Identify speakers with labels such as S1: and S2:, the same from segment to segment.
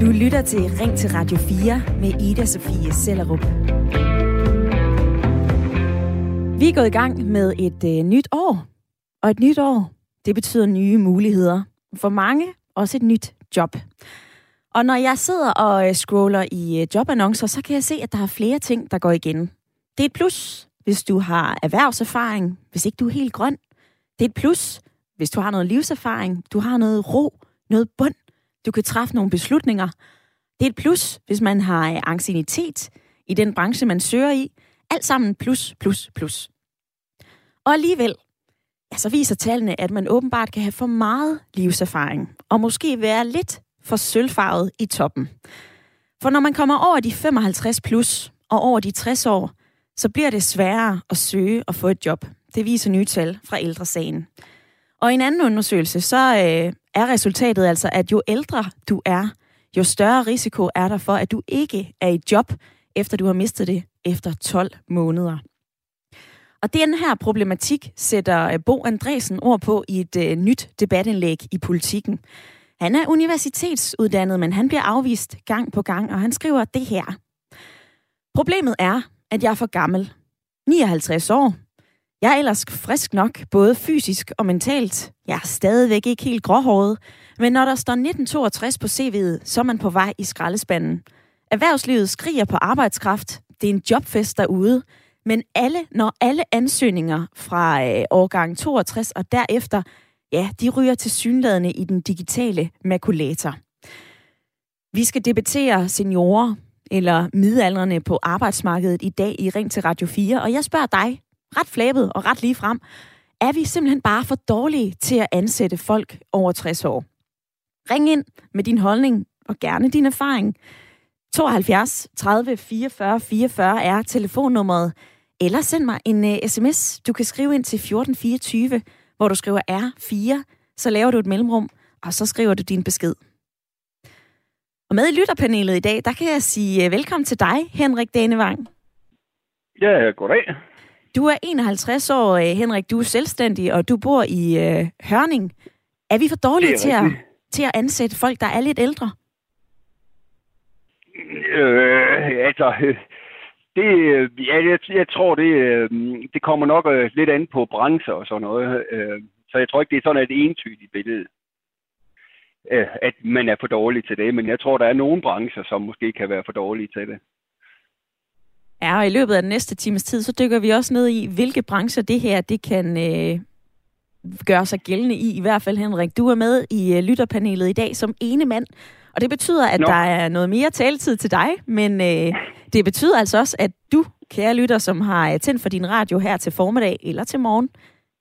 S1: Du lytter til Ring til Radio 4 med Ida Sofie Sellerup. Vi er gået i gang med et øh, nyt år. Og et nyt år, det betyder nye muligheder. For mange også et nyt job. Og når jeg sidder og øh, scroller i øh, jobannoncer, så kan jeg se, at der er flere ting, der går igen. Det er et plus, hvis du har erhvervserfaring, hvis ikke du er helt grøn. Det er et plus, hvis du har noget livserfaring, du har noget ro, noget bund, du kan træffe nogle beslutninger. Det er et plus, hvis man har øh, angstinitet i den branche, man søger i. Alt sammen plus, plus, plus. Og alligevel, ja, så viser tallene, at man åbenbart kan have for meget livserfaring, og måske være lidt for sølvfarvet i toppen. For når man kommer over de 55 plus og over de 60 år, så bliver det sværere at søge og få et job. Det viser nye tal fra ældresagen. Og i en anden undersøgelse, så øh, er resultatet altså, at jo ældre du er, jo større risiko er der for, at du ikke er i job, efter du har mistet det efter 12 måneder. Og den her problematik sætter øh, Bo Andresen ord på i et øh, nyt debatindlæg i politikken. Han er universitetsuddannet, men han bliver afvist gang på gang, og han skriver det her. Problemet er, at jeg er for gammel. 59 år. Jeg er ellers frisk nok, både fysisk og mentalt. Jeg er stadigvæk ikke helt gråhåret, men når der står 1962 på CV'et, så er man på vej i skraldespanden. Erhvervslivet skriger på arbejdskraft. Det er en jobfest derude. Men alle, når alle ansøgninger fra øh, årgang 62 og derefter, ja, de ryger til synladende i den digitale makulator. Vi skal debattere seniorer eller midaldrende på arbejdsmarkedet i dag i Ring til Radio 4, og jeg spørger dig, ret flabet og ret lige frem, er vi simpelthen bare for dårlige til at ansætte folk over 60 år? Ring ind med din holdning og gerne din erfaring. 72 30 44 44 er telefonnummeret. Eller send mig en øh, uh, sms. Du kan skrive ind til 1424, hvor du skriver R4, så laver du et mellemrum, og så skriver du din besked. Og med i lytterpanelet i dag, der kan jeg sige uh, velkommen til dig, Henrik Danevang.
S2: Ja, goddag.
S1: Du er 51 år, uh, Henrik. Du er selvstændig, og du bor i uh, Hørning. Er vi for dårlige til at, til at ansætte folk, der er lidt ældre?
S2: Øh, altså, det, ja, jeg, jeg tror, det, det kommer nok lidt an på brancher og sådan noget. Så jeg tror ikke, det er sådan et entydigt billede, at man er for dårlig til det. Men jeg tror, der er nogle brancher, som måske kan være for dårlige til det.
S1: Ja, og i løbet af den næste times tid, så dykker vi også ned i, hvilke brancher det her, det kan øh, gøre sig gældende i. I hvert fald, Henrik, du er med i øh, lytterpanelet i dag som ene mand. Og det betyder, at Nå. der er noget mere taletid til dig, men øh, det betyder altså også, at du, kære lytter, som har øh, tændt for din radio her til formiddag eller til morgen,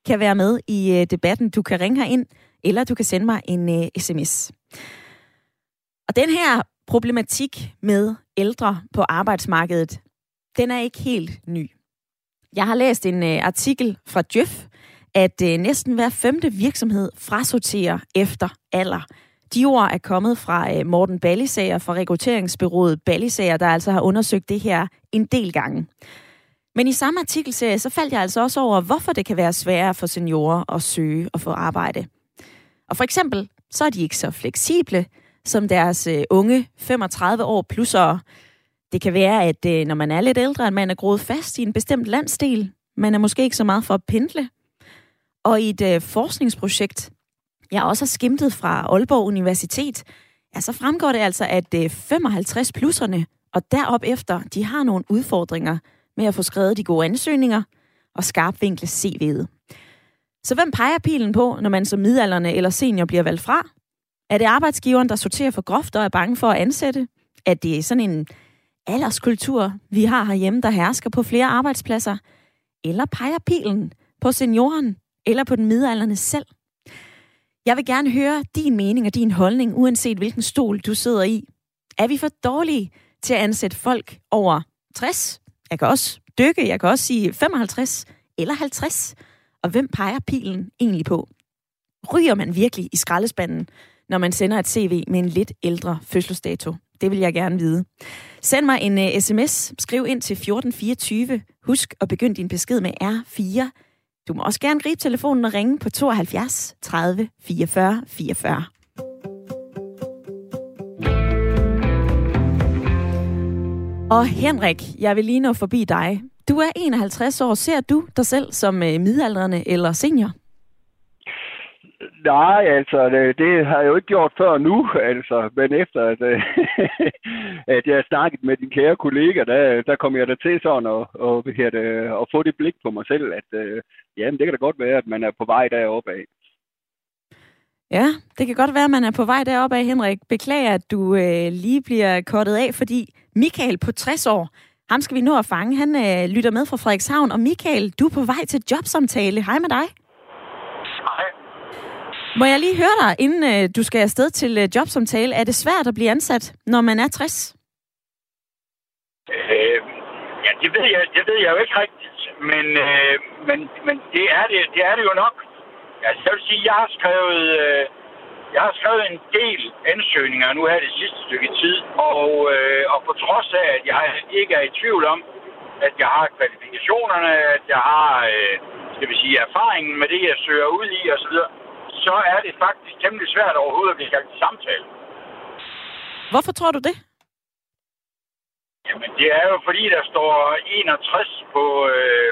S1: kan være med i øh, debatten. Du kan ringe ind, eller du kan sende mig en øh, sms. Og den her problematik med ældre på arbejdsmarkedet, den er ikke helt ny. Jeg har læst en øh, artikel fra Djøf, at øh, næsten hver femte virksomhed frasorterer efter alder. De ord er kommet fra øh, Morten Ballisager fra rekrutteringsbyrået Ballisager, der altså har undersøgt det her en del gange. Men i samme artikelserie, så faldt jeg altså også over, hvorfor det kan være sværere for seniorer at søge og få arbejde. Og for eksempel, så er de ikke så fleksible som deres øh, unge 35 år plusere. Det kan være, at øh, når man er lidt ældre, at man er groet fast i en bestemt landsdel. Man er måske ikke så meget for at pendle. Og i et øh, forskningsprojekt, jeg også har skimtet fra Aalborg Universitet, ja, så fremgår det altså, at øh, 55-plusserne og derop efter, de har nogle udfordringer med at få skrevet de gode ansøgninger og skarpvinkle CV'et. Så hvem peger pilen på, når man som midalderne eller senior bliver valgt fra? Er det arbejdsgiveren, der sorterer for groft og er bange for at ansætte? Er det sådan en alderskultur, vi har herhjemme, der hersker på flere arbejdspladser? Eller peger pilen på senioren eller på den midalderne selv? Jeg vil gerne høre din mening og din holdning, uanset hvilken stol du sidder i. Er vi for dårlige til at ansætte folk over 60? Jeg kan også dykke, jeg kan også sige 55 eller 50. Og hvem peger pilen egentlig på? Ryger man virkelig i skraldespanden, når man sender et CV med en lidt ældre fødselsdato? Det vil jeg gerne vide. Send mig en øh, uh, sms. Skriv ind til 1424. Husk at begynde din besked med R4. Du må også gerne gribe telefonen og ringe på 72 30 44 44. Og Henrik, jeg vil lige nå forbi dig. Du er 51 år. Ser du dig selv som øh, midaldrende eller senior?
S2: Nej, altså, det, det har jeg jo ikke gjort før nu, altså. Men efter, at, øh, at jeg har snakket med din kære kollega, der, der kom jeg da til sådan at, og, at, at få det blik på mig selv, at øh, jamen, det kan da godt være, at man er på vej deroppe af.
S1: Ja, det kan godt være, at man er på vej deroppe af, Henrik. Beklager, at du øh, lige bliver kortet af, fordi Michael på 60 år, ham skal vi nå at fange. Han øh, lytter med fra Frederikshavn. Og Michael, du er på vej til jobsamtale. Hej med dig. Må jeg lige høre dig, inden øh, du skal afsted til øh, jobsamtale. Er det svært at blive ansat, når man er 60?
S3: Øh, ja, det ved, jeg, det ved jeg jo ikke rigtigt. Men, øh, men, men det, er det, det er det jo nok. Altså, jeg vil sige, jeg har skrevet... Øh, jeg har skrevet en del ansøgninger nu her det sidste stykke tid, og, øh, og på trods af, at jeg ikke er i tvivl om, at jeg har kvalifikationerne, at jeg har, øh, skal vi sige, erfaringen med det, jeg søger ud i osv., så er det faktisk temmelig svært overhovedet at blive kaldt til samtale.
S1: Hvorfor tror du det?
S3: Jamen, det er jo fordi, der står 61 på, øh,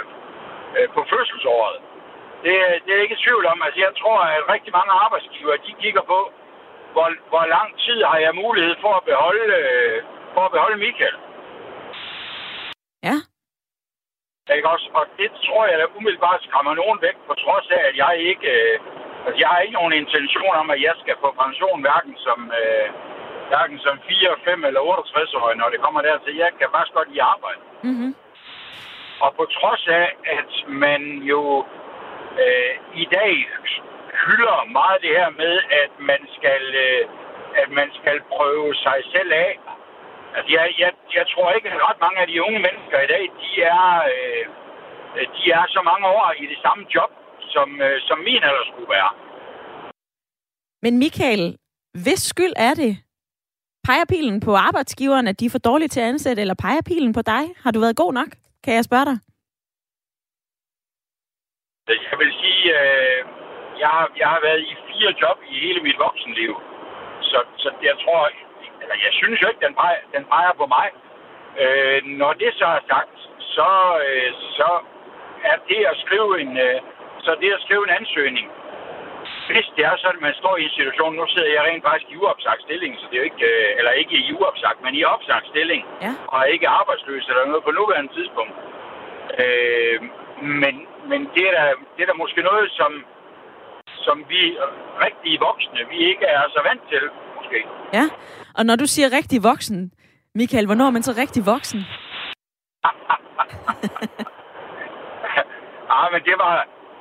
S3: øh, på fødselsåret. Det, det er ikke i tvivl om. Altså, jeg tror, at rigtig mange arbejdsgiver, de kigger på, hvor, hvor lang tid har jeg mulighed for at beholde, øh, for at beholde Michael.
S1: Ja.
S3: Ikke også? Og det tror jeg, der umiddelbart skræmmer nogen væk, på trods af, at jeg ikke... Øh, altså, jeg har ikke nogen intention om, at jeg skal få pension, hverken som, øh, hverken som 4, 5 eller 68 år, når det kommer dertil. Jeg kan faktisk godt lide arbejde.
S1: Mm-hmm.
S3: Og på trods af, at man jo øh, i dag hylder meget det her med, at man skal, øh, at man skal prøve sig selv af. Altså, jeg, jeg, jeg tror ikke, at ret mange af de unge mennesker i dag, de er, øh, de er så mange år i det samme job, som, øh, som min ellers skulle være.
S1: Men Michael, hvis skyld er det? Peger pilen på arbejdsgiveren, at de er for dårlige til at ansætte, eller peger pilen på dig? Har du været god nok? Kan jeg spørge dig?
S3: Jeg vil sige, øh, jeg, har, jeg har været i fire job i hele mit voksenliv. Så, så jeg tror, eller jeg synes jo ikke, den peger, den peger på mig. Øh, når det så er sagt, så, øh, så er det at skrive en, øh, så det at skrive en ansøgning, hvis det er sådan, at man står i en situation, nu sidder jeg rent faktisk i uopsagt stilling, så det er jo ikke, øh, eller ikke i uopsagt, men i opsagt stilling,
S1: Ja.
S3: og er ikke arbejdsløs eller noget på nuværende tidspunkt. Øh, men, men det er, da, det er da måske noget, som, som vi rigtige voksne, vi ikke er så vant til, måske.
S1: Ja, og når du siger rigtig voksen, Michael, hvornår er man så rigtig voksen?
S3: ah, men det var,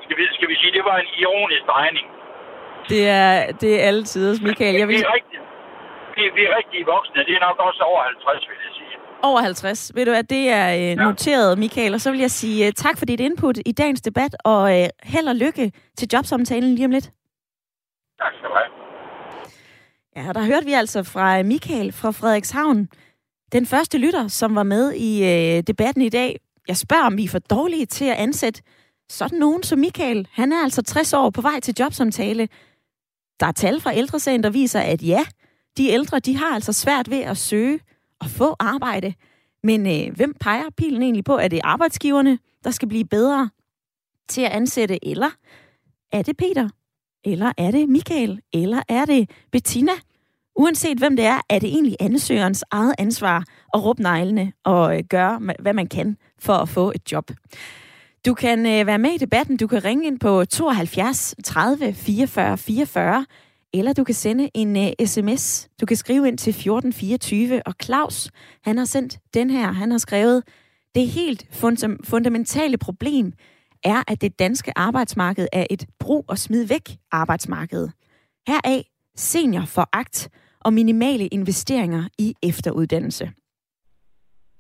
S3: skal vi, skal vi sige, det var en ironisk drejning.
S1: Det er, det er alle tiders, Michael. Jeg vil
S3: Vi er rigtige, vi, vi er rigtige voksne, det er nok også over 50, vil jeg sige.
S1: over 50. Ved du hvad, det er øh, noteret, Michael. Og så vil jeg sige uh, tak for dit input i dagens debat, og uh, held og lykke til jobsamtalen lige om lidt.
S3: Tak skal du have.
S1: Ja, der hørte vi altså fra Michael fra Frederikshavn. Den første lytter, som var med i øh, debatten i dag. Jeg spørger, om vi er for dårlige til at ansætte sådan nogen som Michael. Han er altså 60 år på vej til jobsamtale. Der er tal fra ældresagen, der viser, at ja, de ældre, de har altså svært ved at søge og få arbejde. Men øh, hvem peger pilen egentlig på? Er det arbejdsgiverne, der skal blive bedre til at ansætte, eller er det Peter? Eller er det Michael? Eller er det Bettina? Uanset hvem det er, er det egentlig ansøgerens eget ansvar at råbe neglene og øh, gøre, hvad man kan for at få et job. Du kan øh, være med i debatten. Du kan ringe ind på 72 30 44 44, eller du kan sende en øh, sms. Du kan skrive ind til 1424, og Claus, han har sendt den her. Han har skrevet, det helt fund- fundamentale problem er, at det danske arbejdsmarked er et brug og smid væk arbejdsmarked. Heraf seniorforagt og minimale investeringer i efteruddannelse.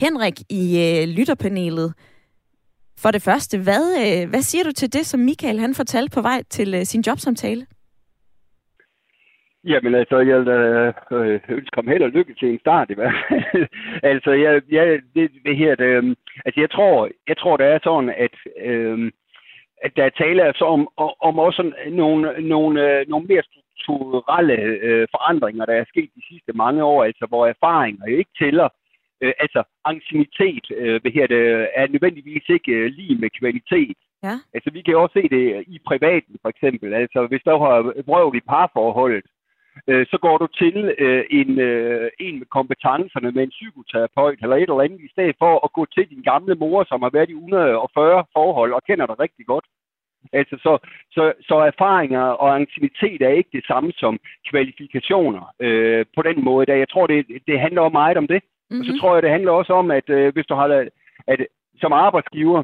S1: Henrik i øh, lytterpanelet, for det første, hvad, øh, hvad siger du til det, som Michael han fortalte på vej til øh, sin jobsamtale?
S2: Jamen altså, jeg vil øh, øh ønske ham held og lykke til en start i hvert fald. altså, jeg, jeg, det, det her, det, øhm, altså, jeg tror, jeg tror, det er sådan, at, øh, at der taler tale altså om, om også nogle, nogle, øh, nogle mere strukturelle øh, forandringer, der er sket de sidste mange år, altså hvor erfaringer ikke tæller, øh, altså ancienitet øh, hvad her det, er nødvendigvis ikke øh, lige med kvalitet.
S1: Ja.
S2: Altså vi kan jo også se det i privaten for eksempel. Altså hvis der har vrøvl i parforholdet, øh, så går du til øh, en, øh, en med kompetencerne med en psykoterapeut eller et eller andet, i stedet for at gå til din gamle mor, som har været i 140 forhold og kender dig rigtig godt. Altså, så, så, så erfaringer og ancienitet er ikke det samme som kvalifikationer øh, på den måde. Jeg tror, det, det handler meget om det. Mm-hmm. Og så mhm. tror jeg, det handler også om, at øh, hvis du har at som arbejdsgiver,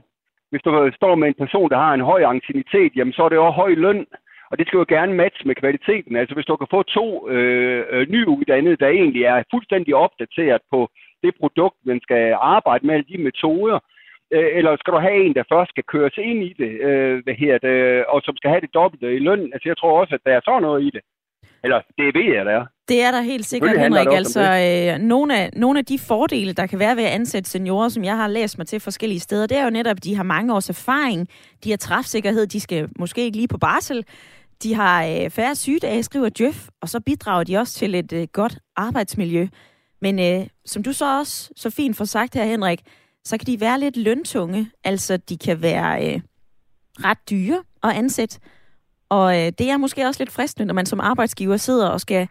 S2: hvis du står med en person, der har en høj ancienitet, jamen så er det også høj løn. Og det skal jo gerne matche med kvaliteten. Altså hvis du kan få to øh, øh, nyuddannede, der egentlig er fuldstændig opdateret på det produkt, man skal arbejde med, alle de metoder, øh, eller skal du have en, der først skal køres ind i det, øh, hvad her det, og som skal have det dobbelte i løn? Altså jeg tror også, at der er sådan noget i det. Eller det ved jeg, der er.
S1: Det er der helt sikkert, Henrik. Altså, øh, nogle, af, nogle af de fordele, der kan være ved at ansætte seniorer, som jeg har læst mig til forskellige steder, det er jo netop, at de har mange års erfaring, de har træfsikkerhed, de skal måske ikke lige på barsel, de har øh, færre sygedage, skriver Jeff, og så bidrager de også til et øh, godt arbejdsmiljø. Men øh, som du så også så fint får sagt her, Henrik, så kan de være lidt løntunge. Altså, de kan være øh, ret dyre at ansætte. Og øh, det er måske også lidt fristende, når man som arbejdsgiver sidder og skal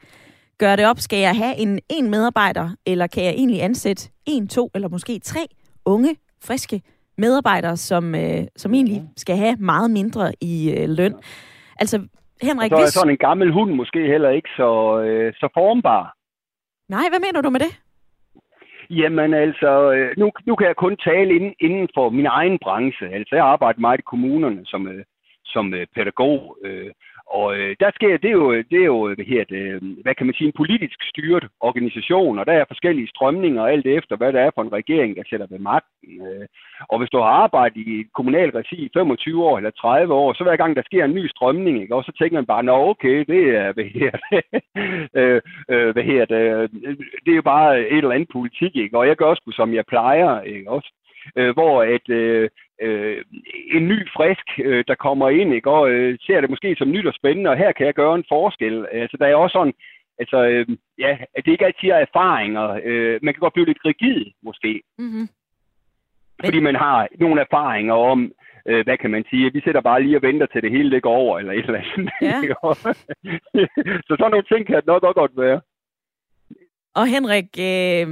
S1: gøre det op. Skal jeg have en, en medarbejder, eller kan jeg egentlig ansætte en, to eller måske tre unge, friske medarbejdere, som, øh, som egentlig skal have meget mindre i øh, løn? Altså, Henrik,
S2: så er hvis... sådan en gammel hund måske heller ikke så, øh, så formbar.
S1: Nej, hvad mener du med det?
S2: Jamen altså, øh, nu, nu kan jeg kun tale inden, inden for min egen branche. Altså, jeg arbejder meget i kommunerne som, øh, som øh, pædagog. Øh, og øh, der sker, det er jo, det er jo hvad, her, det, øh, hvad kan man sige, en politisk styret organisation, og der er forskellige strømninger, alt efter hvad der er for en regering, der sætter ved magten. Øh. Og hvis du har arbejdet i kommunal regi i 25 år eller 30 år, så hver gang der sker en ny strømning, ikke, og så tænker man bare, nå okay, det er, hvad her, øh, øh, hvad her, det, øh, det er jo bare et eller andet politik, ikke? og jeg gør sgu som jeg plejer, ikke? også øh, hvor at øh, øh, en ny frisk, øh, der kommer ind, ikke, og øh, ser det måske som nyt og spændende, og her kan jeg gøre en forskel. Altså, der er også sådan, altså, øh, ja, at det ikke altid er erfaringer. Øh, man kan godt blive lidt rigid, måske. Mm-hmm. Fordi man har nogle erfaringer om, øh, hvad kan man sige, vi sætter bare lige og venter til det hele det går over, eller et eller andet. Ja. så sådan nogle ting kan det nok godt være.
S1: Og Henrik, øh,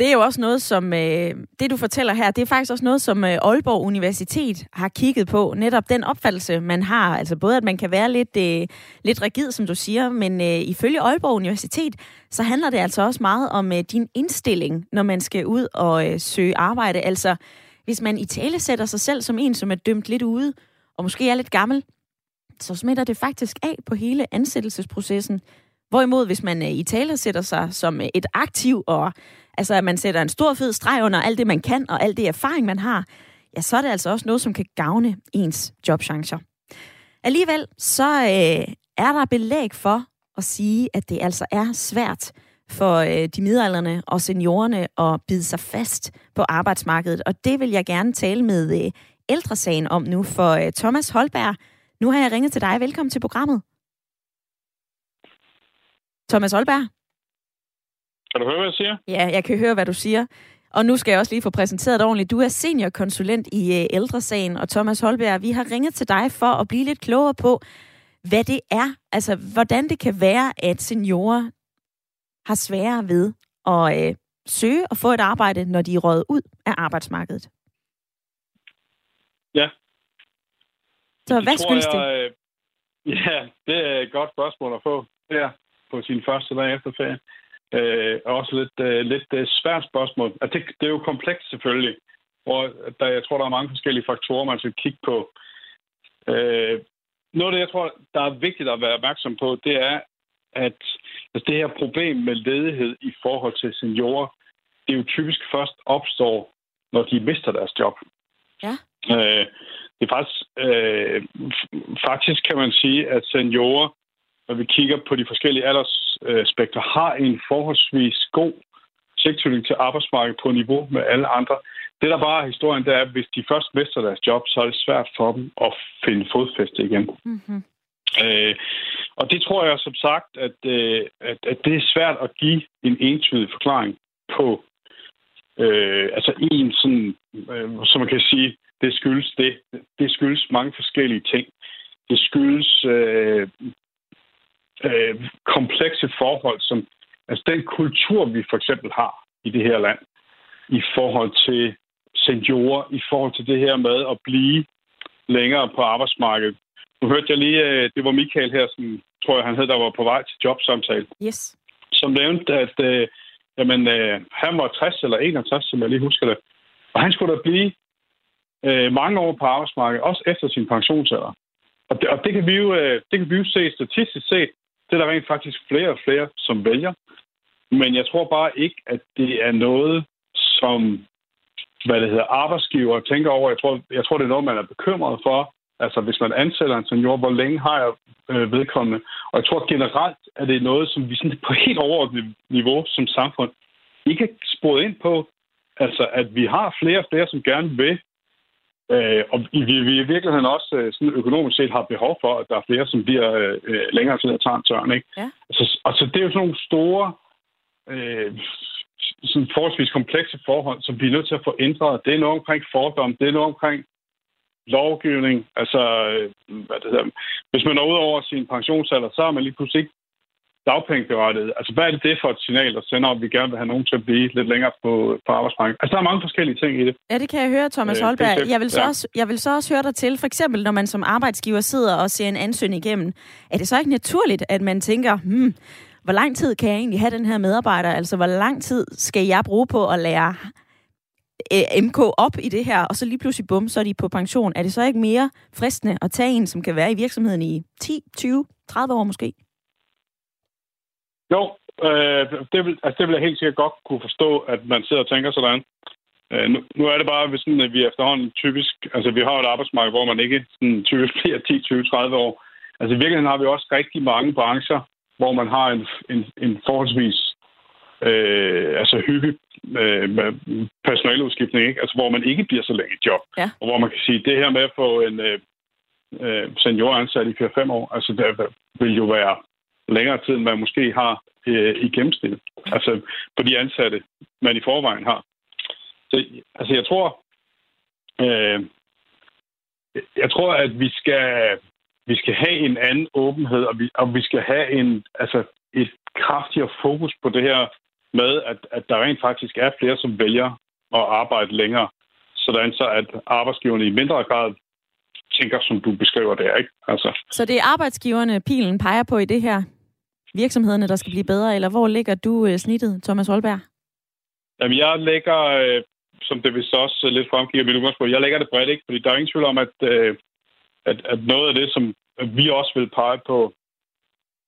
S1: det er jo også noget, som øh, det du fortæller her, det er faktisk også noget, som øh, Aalborg Universitet har kigget på. Netop den opfattelse, man har. Altså både, at man kan være lidt, øh, lidt rigid, som du siger, men øh, ifølge Aalborg Universitet, så handler det altså også meget om øh, din indstilling, når man skal ud og øh, søge arbejde. Altså, hvis man i tale sætter sig selv som en, som er dømt lidt ude, og måske er lidt gammel, så smitter det faktisk af på hele ansættelsesprocessen. Hvorimod, hvis man øh, i tale sætter sig som øh, et aktiv og Altså, at man sætter en stor fed streg under alt det, man kan, og alt det erfaring, man har, ja, så er det altså også noget, som kan gavne ens jobchancer. Alligevel, så øh, er der belæg for at sige, at det altså er svært for øh, de midalderne og seniorerne at bide sig fast på arbejdsmarkedet. Og det vil jeg gerne tale med øh, ældresagen om nu, for øh, Thomas Holberg, nu har jeg ringet til dig. Velkommen til programmet. Thomas Holberg?
S4: Kan du høre, hvad jeg siger?
S1: Ja, jeg kan høre, hvad du siger. Og nu skal jeg også lige få præsenteret ordentligt. Du er seniorkonsulent i øh, ældresagen, og Thomas Holberg, vi har ringet til dig for at blive lidt klogere på, hvad det er, altså hvordan det kan være, at seniorer har sværere ved at øh, søge og få et arbejde, når de er røget ud af arbejdsmarkedet.
S4: Ja.
S1: Så det hvad skyldes det?
S4: Øh, ja, det er et godt spørgsmål at få ja, på sin første dag efter ferie. Øh, også lidt, øh, lidt øh, svært spørgsmål. Altså, det, det er jo komplekst selvfølgelig, og der, jeg tror, der er mange forskellige faktorer, man skal kigge på. Øh, noget af det, jeg tror, der er vigtigt at være opmærksom på, det er, at altså, det her problem med ledighed i forhold til seniorer, det jo typisk først opstår, når de mister deres job.
S1: Ja.
S4: Øh, det er faktisk, øh, faktisk kan man sige, at seniorer, når vi kigger på de forskellige alders øh, spektre har en forholdsvis god tilknytning til arbejdsmarkedet på niveau med alle andre. Det, der bare er historien, det er, at hvis de først mister deres job, så er det svært for dem at finde fodfæste igen. Mm-hmm. Øh, og det tror jeg som sagt, at, øh, at, at det er svært at give en entydig forklaring på øh, altså en sådan, øh, som man kan sige, det skyldes det. Det skyldes mange forskellige ting. Det skyldes øh, øh, komplekse forhold, som altså den kultur, vi for eksempel har i det her land, i forhold til seniorer, i forhold til det her med at blive længere på arbejdsmarkedet. Nu hørte jeg lige, øh, det var Michael her, som tror jeg, han hed, der var på vej til jobsamtale.
S1: Yes.
S4: Som nævnte, at øh, jamen, øh, han var 60 eller 61, som jeg lige husker det. Og han skulle da blive øh, mange år på arbejdsmarkedet, også efter sin pensionsalder. Og det, og det, kan vi jo, øh, det kan vi jo se statistisk set. Det er der rent faktisk flere og flere, som vælger. Men jeg tror bare ikke, at det er noget, som hvad det hedder, arbejdsgiver tænker over. Jeg tror, jeg tror, det er noget, man er bekymret for. Altså, hvis man ansætter en senior, hvor længe har jeg øh, vedkommende? Og jeg tror generelt, at det er noget, som vi sådan på helt overordnet niveau som samfund ikke er sporet ind på. Altså, at vi har flere og flere, som gerne vil Øh, og vi, vi i virkeligheden også øh, sådan økonomisk set har behov for, at der er flere, som bliver øh, længere tid og tager en tørn. Ikke? Ja. Altså, altså, det er jo sådan nogle store, øh, sådan forholdsvis komplekse forhold, som vi er nødt til at få ændret. Det er noget omkring fordom, det er noget omkring lovgivning. Altså, øh, hvad det hedder, hvis man er ud over sin pensionsalder, så er man lige pludselig ikke dagpengeberettiget. Altså, hvad er det, det for et signal, der sender, at vi gerne vil have nogen til at blive lidt længere på, på arbejdsmarkedet? Altså, der er mange forskellige ting i det.
S1: Ja, det kan jeg høre, Thomas øh, Holberg. Jeg vil, så ja. også, jeg vil så også høre dig til, for eksempel, når man som arbejdsgiver sidder og ser en ansøgning igennem, er det så ikke naturligt, at man tænker, hmm, hvor lang tid kan jeg egentlig have den her medarbejder? Altså, hvor lang tid skal jeg bruge på at lære øh, MK op i det her, og så lige pludselig bum, så er de på pension. Er det så ikke mere fristende at tage en, som kan være i virksomheden i 10, 20, 30 år måske?
S4: Jo, øh, det, vil, altså, det vil jeg helt sikkert godt kunne forstå, at man sidder og tænker sådan. Øh, nu, nu er det bare, hvis sådan, at vi efterhånden typisk... Altså, vi har et arbejdsmarked, hvor man ikke sådan, typisk bliver 10, 20, 30 år. Altså, i virkeligheden har vi også rigtig mange brancher, hvor man har en, en, en forholdsvis øh, altså hyppig øh, personaleudskiftning, ikke? Altså, hvor man ikke bliver så længe i job. Ja. Og hvor man kan sige, at det her med at få en øh, øh senior ansat i 4-5 år, altså, det vil jo være længere tid, end man måske har øh, i gennemsnit. Altså på de ansatte, man i forvejen har. Så altså, jeg tror, øh, jeg tror, at vi skal, vi skal have en anden åbenhed, og vi, og vi skal have en, altså, et kraftigere fokus på det her med, at, at der rent faktisk er flere, som vælger at arbejde længere, sådan så at arbejdsgiverne i mindre grad tænker, som du beskriver det, ikke? Altså.
S1: Så det er arbejdsgiverne, pilen peger på i det her? Virksomhederne, der skal blive bedre, eller hvor ligger du øh, snittet, Thomas Holberg?
S4: Jamen, jeg lægger, øh, som det vist også lidt fremgiver mit udgangspunkt, jeg lægger det bredt, ikke? Fordi der er ingen tvivl om, at, øh, at, at noget af det, som vi også vil pege på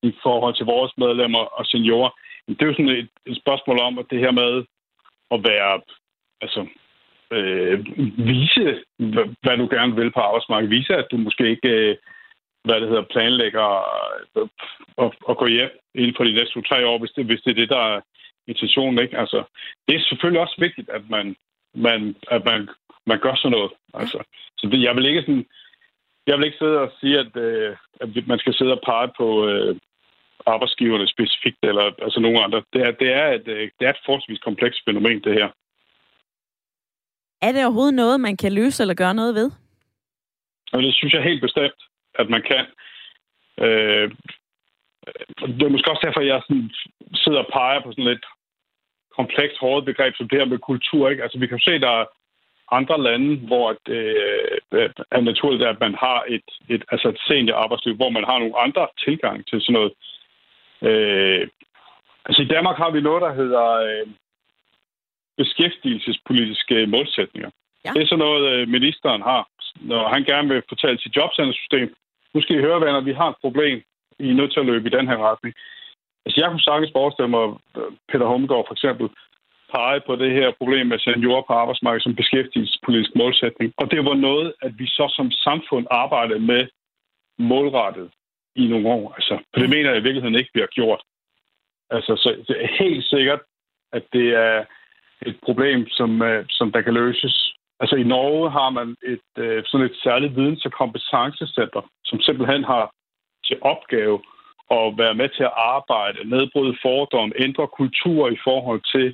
S4: i forhold til vores medlemmer og seniorer, det er jo sådan et, et spørgsmål om, at det her med at være, altså, øh, vise, hvad du gerne vil på arbejdsmarkedet. Vise, at du måske ikke øh, hvad det hedder, planlægger at, at, gå hjem inden for de næste to-tre år, hvis det, hvis det er det, der er intentionen. Ikke? Altså, det er selvfølgelig også vigtigt, at man, man, at man, man gør sådan noget. Altså, så det, jeg vil ikke sådan, jeg vil ikke sidde og sige, at, øh, at man skal sidde og pege på øh, arbejdsgiverne specifikt, eller altså nogen andre. Det er, det er, et, øh, det er et forholdsvis komplekst fænomen, det her.
S1: Er det overhovedet noget, man kan løse eller gøre noget ved?
S4: Og det synes jeg helt bestemt at man kan. Øh, det er måske også derfor, jeg sådan sidder og peger på sådan lidt komplekst hårdt begreb som det her med kultur. Ikke? Altså, vi kan se, at der er andre lande, hvor det øh, er naturligt, at man har et, et, altså et senior arbejdsliv, hvor man har nogle andre tilgang til sådan noget. Øh, altså i Danmark har vi noget, der hedder øh, beskæftigelsespolitiske målsætninger. Ja. Det er sådan noget, øh, ministeren har, når han gerne vil fortælle sit jobcentersystem, nu skal I høre, venner, vi har et problem. I er nødt til at løbe i den her retning. Altså, jeg kunne sagtens forestille mig, Peter Humgaard for eksempel, pege på det her problem med seniorer på arbejdsmarkedet som beskæftigelsespolitisk målsætning. Og det var noget, at vi så som samfund arbejdede med målrettet i nogle år. Altså, for det mener jeg i virkeligheden ikke, vi har gjort. Altså, så det er helt sikkert, at det er et problem, som, øh, som der kan løses Altså i Norge har man et, øh, sådan et særligt videns- og kompetencecenter, som simpelthen har til opgave at være med til at arbejde, nedbryde fordomme, ændre kultur i forhold til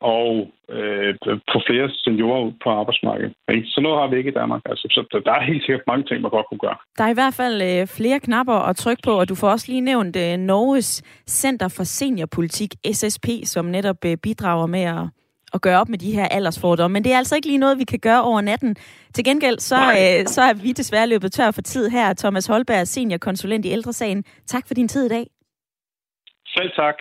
S4: og øh, få flere seniorer ud på arbejdsmarkedet. Ikke? Så noget har vi ikke i Danmark. Altså, så der er helt sikkert mange ting, man godt kunne gøre.
S1: Der er i hvert fald øh, flere knapper at trykke på, og du får også lige nævnt øh, Norges Center for Seniorpolitik, SSP, som netop øh, bidrager med at, at gøre op med de her aldersfordomme. Men det er altså ikke lige noget, vi kan gøre over natten. Til gengæld så, øh, så er vi desværre løbet tør for tid her. Thomas Holberg, seniorkonsulent i Ældresagen. Tak for din tid i dag.
S4: Selv tak.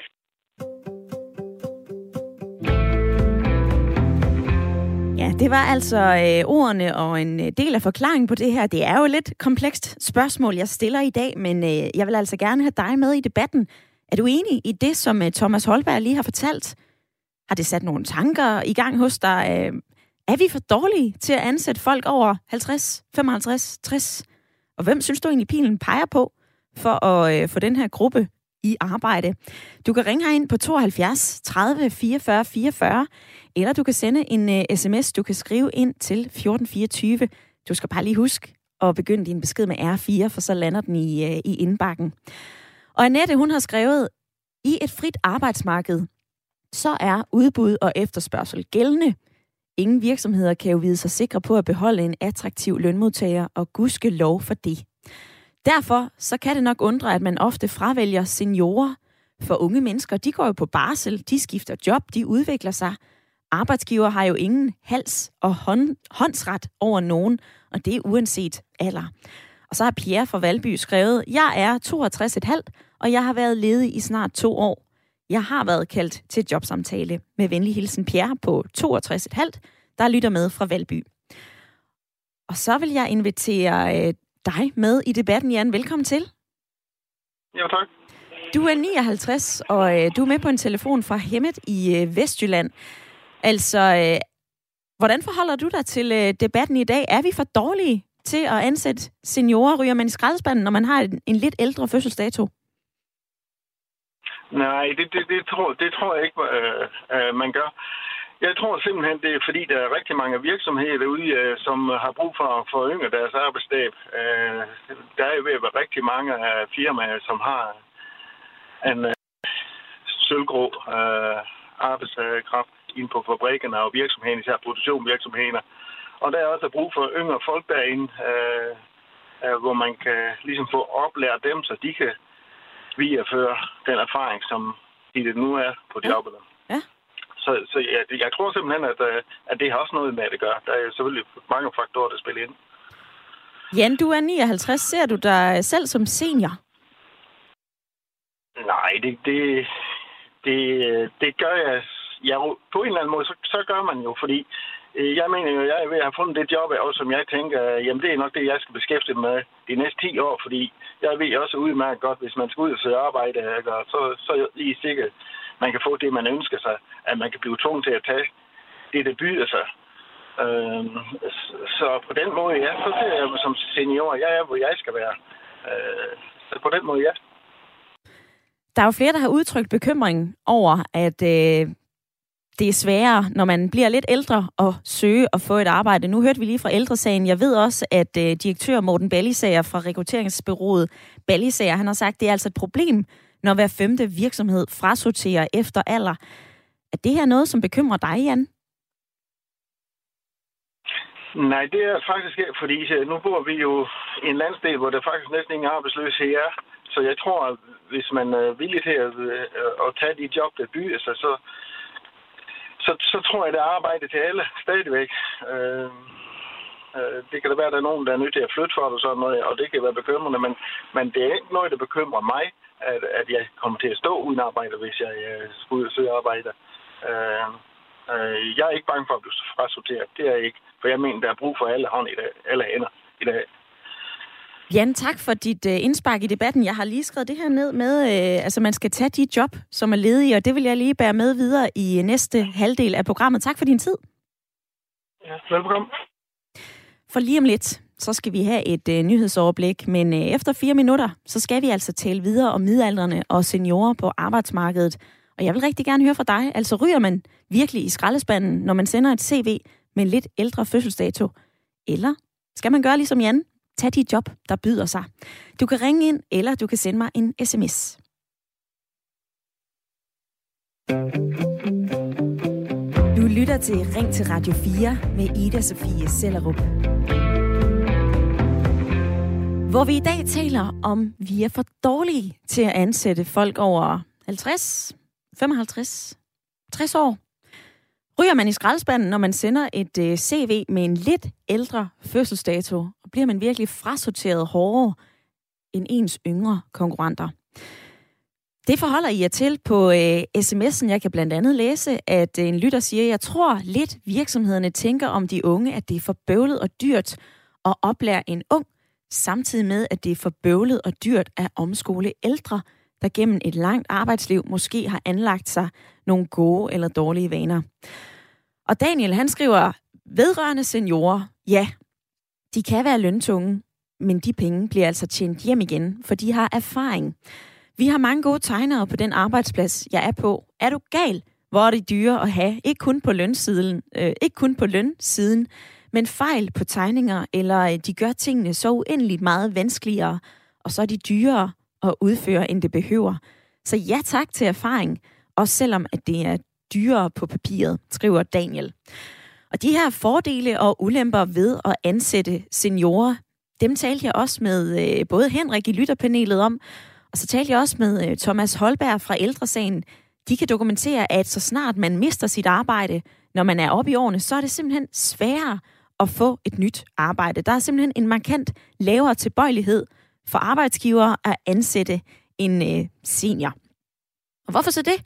S1: Ja, det var altså øh, ordene og en øh, del af forklaringen på det her. Det er jo et lidt komplekst spørgsmål, jeg stiller i dag, men øh, jeg vil altså gerne have dig med i debatten. Er du enig i det, som øh, Thomas Holberg lige har fortalt? Har det sat nogle tanker i gang hos dig? Øh, er vi for dårlige til at ansætte folk over 50, 55, 60? Og hvem synes du egentlig pilen peger på for at øh, få den her gruppe i arbejde? Du kan ringe herind på 72 30 44 44, eller du kan sende en øh, uh, sms, du kan skrive ind til 1424. Du skal bare lige huske at begynde din besked med R4, for så lander den i, uh, i indbakken. Og Annette, hun har skrevet, i et frit arbejdsmarked, så er udbud og efterspørgsel gældende. Ingen virksomheder kan jo vide sig sikre på at beholde en attraktiv lønmodtager, og gudske lov for det. Derfor så kan det nok undre, at man ofte fravælger seniorer. For unge mennesker, de går jo på barsel, de skifter job, de udvikler sig. Arbejdsgiver har jo ingen hals og hånd, håndsret over nogen, og det er uanset alder. Og så har Pierre fra Valby skrevet, jeg er 62,5, og jeg har været ledig i snart to år. Jeg har været kaldt til jobsamtale. Med venlig hilsen Pierre på 62,5, der lytter med fra Valby. Og så vil jeg invitere øh, dig med i debatten, Jan. Velkommen til.
S5: Ja, tak.
S1: Du er 59, og øh, du er med på en telefon fra Hemmet i øh, Vestjylland. Altså, øh, hvordan forholder du dig til øh, debatten i dag? Er vi for dårlige til at ansætte seniorer? Ryger man i skraldespanden, når man har en, en lidt ældre fødselsdato?
S5: Nej, det, det, det, tror, det tror jeg ikke, øh, øh, man gør. Jeg tror simpelthen, det er fordi, der er rigtig mange virksomheder derude, øh, som har brug for at forynge deres arbejdsdag. Øh, der er jo ved at være rigtig mange af firmaer, som har en øh, sølvgrå øh, arbejdskraft ind på fabrikkerne og virksomhederne, især produktionsvirksomheder. Og der er også brug for yngre folk derinde, øh, øh, hvor man kan ligesom få oplært dem, så de kan videreføre den erfaring, som de det nu er på de ja. arbejder.
S1: Ja.
S5: Så, så jeg, jeg tror simpelthen, at, øh, at det har også noget med, at det gør. Der er selvfølgelig mange faktorer, der spiller ind.
S1: Jan, du er 59. Ser du dig selv som senior?
S5: Nej, det, det, det, det gør jeg. Ja, på en eller anden måde, så, så gør man jo, fordi øh, Øh, jeg mener jo, jeg er ved at have fundet det job, og som jeg tænker, øh, jamen det er nok det, jeg skal beskæftige mig med de næste 10 år, fordi jeg ved også udmærket godt, hvis man skal ud og søge arbejde, ikke, så, så er I sikkert, man kan få det, man ønsker sig, at man kan blive tvunget til at tage det, der byder sig. Øhm, så på den måde, ja, så ser jeg mig som senior, jeg er, hvor jeg skal være. Øh, så på den måde, ja.
S1: Der er jo flere, der har udtrykt bekymring over, at øh, det er sværere, når man bliver lidt ældre, at søge og få et arbejde. Nu hørte vi lige fra ældresagen. Jeg ved også, at øh, direktør Morten Ballisager fra rekrutteringsbyrået Ballisager, han har sagt, at det er altså et problem, når hver femte virksomhed frasorterer efter alder. Er det her noget, som bekymrer dig, Jan?
S5: Nej, det er faktisk ikke, fordi øh, nu bor vi jo i en landsdel, hvor der faktisk næsten ingen arbejdsløshed er. Så jeg tror, at hvis man er villig til at, øh, at tage de job, der byder sig, så, så, så tror jeg, der er arbejde til alle stadigvæk. Øh, øh, det kan da være, at der er nogen, der er nødt til at flytte for det og sådan noget, og det kan være bekymrende, men, men det er ikke noget, der bekymrer mig, at, at jeg kommer til at stå uden arbejde, hvis jeg øh, skal ud og søge arbejde. Øh, øh, jeg er ikke bange for at blive frasorteret. Det er jeg ikke. For jeg mener, der er brug for alle hånd i dag, alle hænder i dag.
S1: Jan, tak for dit uh, indspark i debatten. Jeg har lige skrevet det her ned med, uh, altså man skal tage de job, som er ledige, og det vil jeg lige bære med videre i næste halvdel af programmet. Tak for din tid.
S5: Ja, velkommen.
S1: For lige om lidt, så skal vi have et uh, nyhedsoverblik, men uh, efter fire minutter, så skal vi altså tale videre om midalderne og seniorer på arbejdsmarkedet. Og jeg vil rigtig gerne høre fra dig, altså ryger man virkelig i skraldespanden, når man sender et CV med en lidt ældre fødselsdato? Eller skal man gøre ligesom Jan, Tag de job, der byder sig. Du kan ringe ind, eller du kan sende mig en sms. Du lytter til Ring til Radio 4 med Ida Sofie Sellerup. Hvor vi i dag taler om, vi er for dårlige til at ansætte folk over 50, 55, 60 år. Ryger man i skraldespanden, når man sender et øh, CV med en lidt ældre fødselsdato, og bliver man virkelig frasorteret hårdere end ens yngre konkurrenter. Det forholder I jer til på øh, sms'en. Jeg kan blandt andet læse, at øh, en lytter siger, jeg tror lidt virksomhederne tænker om de unge, at det er for bøvlet og dyrt at oplære en ung, samtidig med, at det er for bøvlet og dyrt at omskole ældre, der gennem et langt arbejdsliv måske har anlagt sig nogle gode eller dårlige vaner. Og Daniel, han skriver, vedrørende seniorer, ja, de kan være løntunge, men de penge bliver altså tjent hjem igen, for de har erfaring. Vi har mange gode tegnere på den arbejdsplads, jeg er på. Er du gal, hvor er det dyre at have? Ikke kun på lønsiden, øh, ikke kun på lønsiden, men fejl på tegninger, eller øh, de gør tingene så uendeligt meget vanskeligere, og så er de dyrere at udføre, end det behøver. Så ja tak til erfaring, også selvom at det er dyrere på papiret, skriver Daniel. Og de her fordele og ulemper ved at ansætte seniorer, dem talte jeg også med øh, både Henrik i lytterpanelet om, og så talte jeg også med øh, Thomas Holberg fra Ældresagen. De kan dokumentere, at så snart man mister sit arbejde, når man er oppe i årene, så er det simpelthen sværere at få et nyt arbejde. Der er simpelthen en markant lavere tilbøjelighed for arbejdsgivere at ansætte en øh, senior. Og hvorfor så det?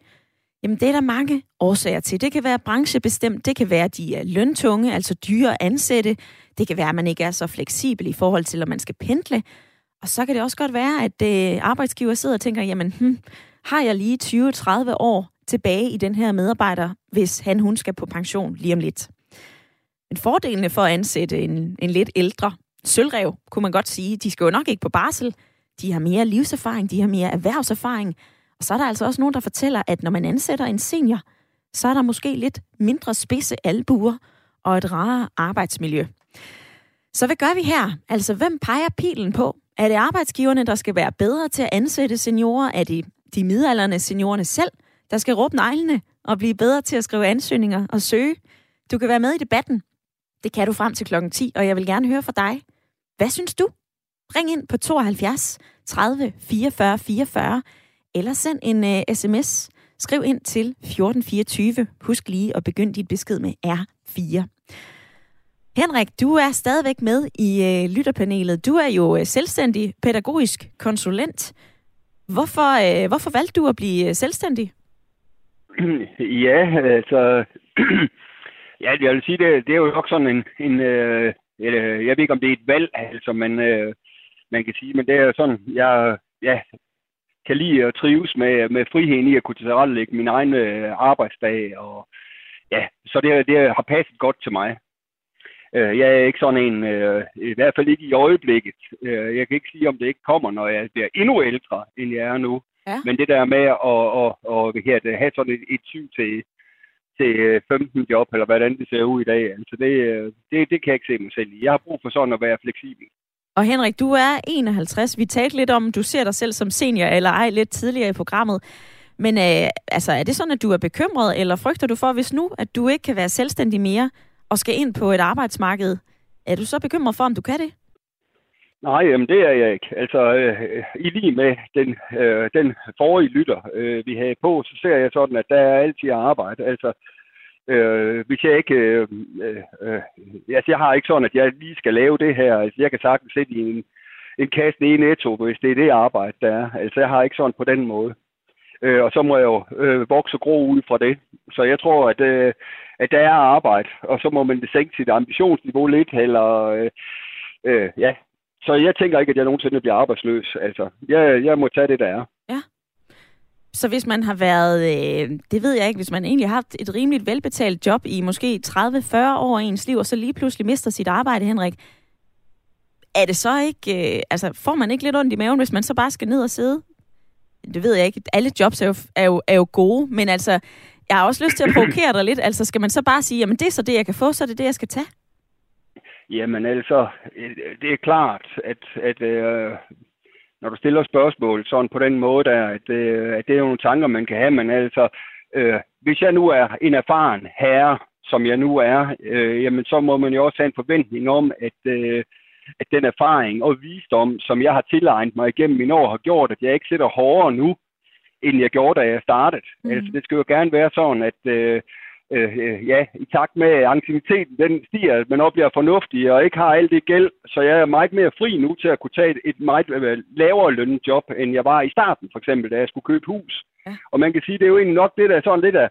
S1: Jamen, det er der mange årsager til. Det kan være branchebestemt, det kan være, at de er løntunge, altså dyre at ansætte. Det kan være, at man ikke er så fleksibel i forhold til, om man skal pendle. Og så kan det også godt være, at øh, arbejdsgiver sidder og tænker, jamen, hm, har jeg lige 20-30 år tilbage i den her medarbejder, hvis han hun skal på pension lige om lidt. Men fordelene for at ansætte en, en lidt ældre sølvrev, kunne man godt sige, de skal jo nok ikke på barsel. De har mere livserfaring, de har mere erhvervserfaring. Og så er der altså også nogen, der fortæller, at når man ansætter en senior, så er der måske lidt mindre spidse albuer og et rarere arbejdsmiljø. Så hvad gør vi her? Altså, hvem peger pilen på? Er det arbejdsgiverne, der skal være bedre til at ansætte seniorer? Er det de midalderne seniorerne selv, der skal råbe neglene og blive bedre til at skrive ansøgninger og søge? Du kan være med i debatten. Det kan du frem til klokken 10, og jeg vil gerne høre fra dig. Hvad synes du? Ring ind på 72 30 44 44, eller send en øh, uh, sms. Skriv ind til 1424. Husk lige at begynde dit besked med R4. Henrik, du er stadigvæk med i øh, lytterpanelet. Du er jo øh, selvstændig pædagogisk konsulent. Hvorfor, øh, hvorfor valgte du at blive øh, selvstændig?
S2: Ja, altså... ja, jeg vil sige, det, det er jo nok sådan en... en øh, øh, jeg ved ikke, om det er et valg, altså, men øh, man kan sige, men det er sådan, jeg ja, kan lide at trives med, med friheden i at kunne tilrettelægge min egen øh, arbejdsdag, og ja, så det, det har passet godt til mig. Øh, jeg er ikke sådan en, øh, i hvert fald ikke i øjeblikket. Øh, jeg kan ikke sige, om det ikke kommer, når jeg bliver endnu ældre, end jeg er nu. Ja. Men det der med at, at, at, at, at have sådan et, et syn til, til øh, 15 job, eller hvordan det ser ud i dag, altså det, øh, det, det kan jeg ikke se mig selv i. Jeg har brug for sådan at være fleksibel.
S1: Og Henrik, du er 51. Vi talte lidt om, du ser dig selv som senior eller ej lidt tidligere i programmet. Men øh, altså, er det sådan, at du er bekymret, eller frygter du for, hvis nu, at du ikke kan være selvstændig mere, og skal ind på et arbejdsmarked, er du så bekymret for, om du kan det?
S2: Nej, jamen det er jeg ikke. Altså, øh, i lige med den, øh, den forrige lytter, øh, vi havde på, så ser jeg sådan, at der er altid arbejde. Altså, øh, hvis jeg ikke... Øh, øh, øh, altså, jeg har ikke sådan, at jeg lige skal lave det her. Altså, jeg kan sagtens sætte i en, en kasse i netto, hvis det er det arbejde, der er. Altså, jeg har ikke sådan på den måde. Øh, og så må jeg jo øh, vokse gro ud fra det. Så jeg tror, at, øh, at der er arbejde, og så må man sænke sit ambitionsniveau lidt, eller øh, øh, ja. Så jeg tænker ikke, at jeg nogensinde bliver arbejdsløs. Altså, jeg, jeg må tage det, der er.
S1: Ja. Så hvis man har været, øh, det ved jeg ikke, hvis man egentlig har haft et rimeligt velbetalt job i måske 30-40 år i ens liv, og så lige pludselig mister sit arbejde, Henrik, er det så ikke, øh, altså får man ikke lidt ondt i maven, hvis man så bare skal ned og sidde det ved jeg ikke, alle jobs er jo, er jo, er jo gode, men altså, jeg har også lyst til at provokere dig lidt. Altså, skal man så bare sige, jamen det er så det, jeg kan få, så er det det, jeg skal tage?
S2: Jamen altså, det er klart, at, at øh, når du stiller spørgsmål sådan på den måde, der, at, øh, at det er nogle tanker, man kan have, men altså, øh, hvis jeg nu er en erfaren herre, som jeg nu er, øh, jamen så må man jo også have en forventning om, at, øh, at den erfaring og visdom, som jeg har tilegnet mig igennem mine år, har gjort, at jeg ikke sidder hårdere nu, end jeg gjorde, da jeg startede. Mm. Altså, det skal jo gerne være sådan, at øh, øh, ja, i takt med ancieniteten, den stiger, at man også bliver fornuftig og ikke har alt det gæld, så jeg er meget mere fri nu til at kunne tage et meget øh, lavere lønnet job, end jeg var i starten, for eksempel, da jeg skulle købe hus. Ja. Og man kan sige, det er jo egentlig nok det, der er sådan lidt af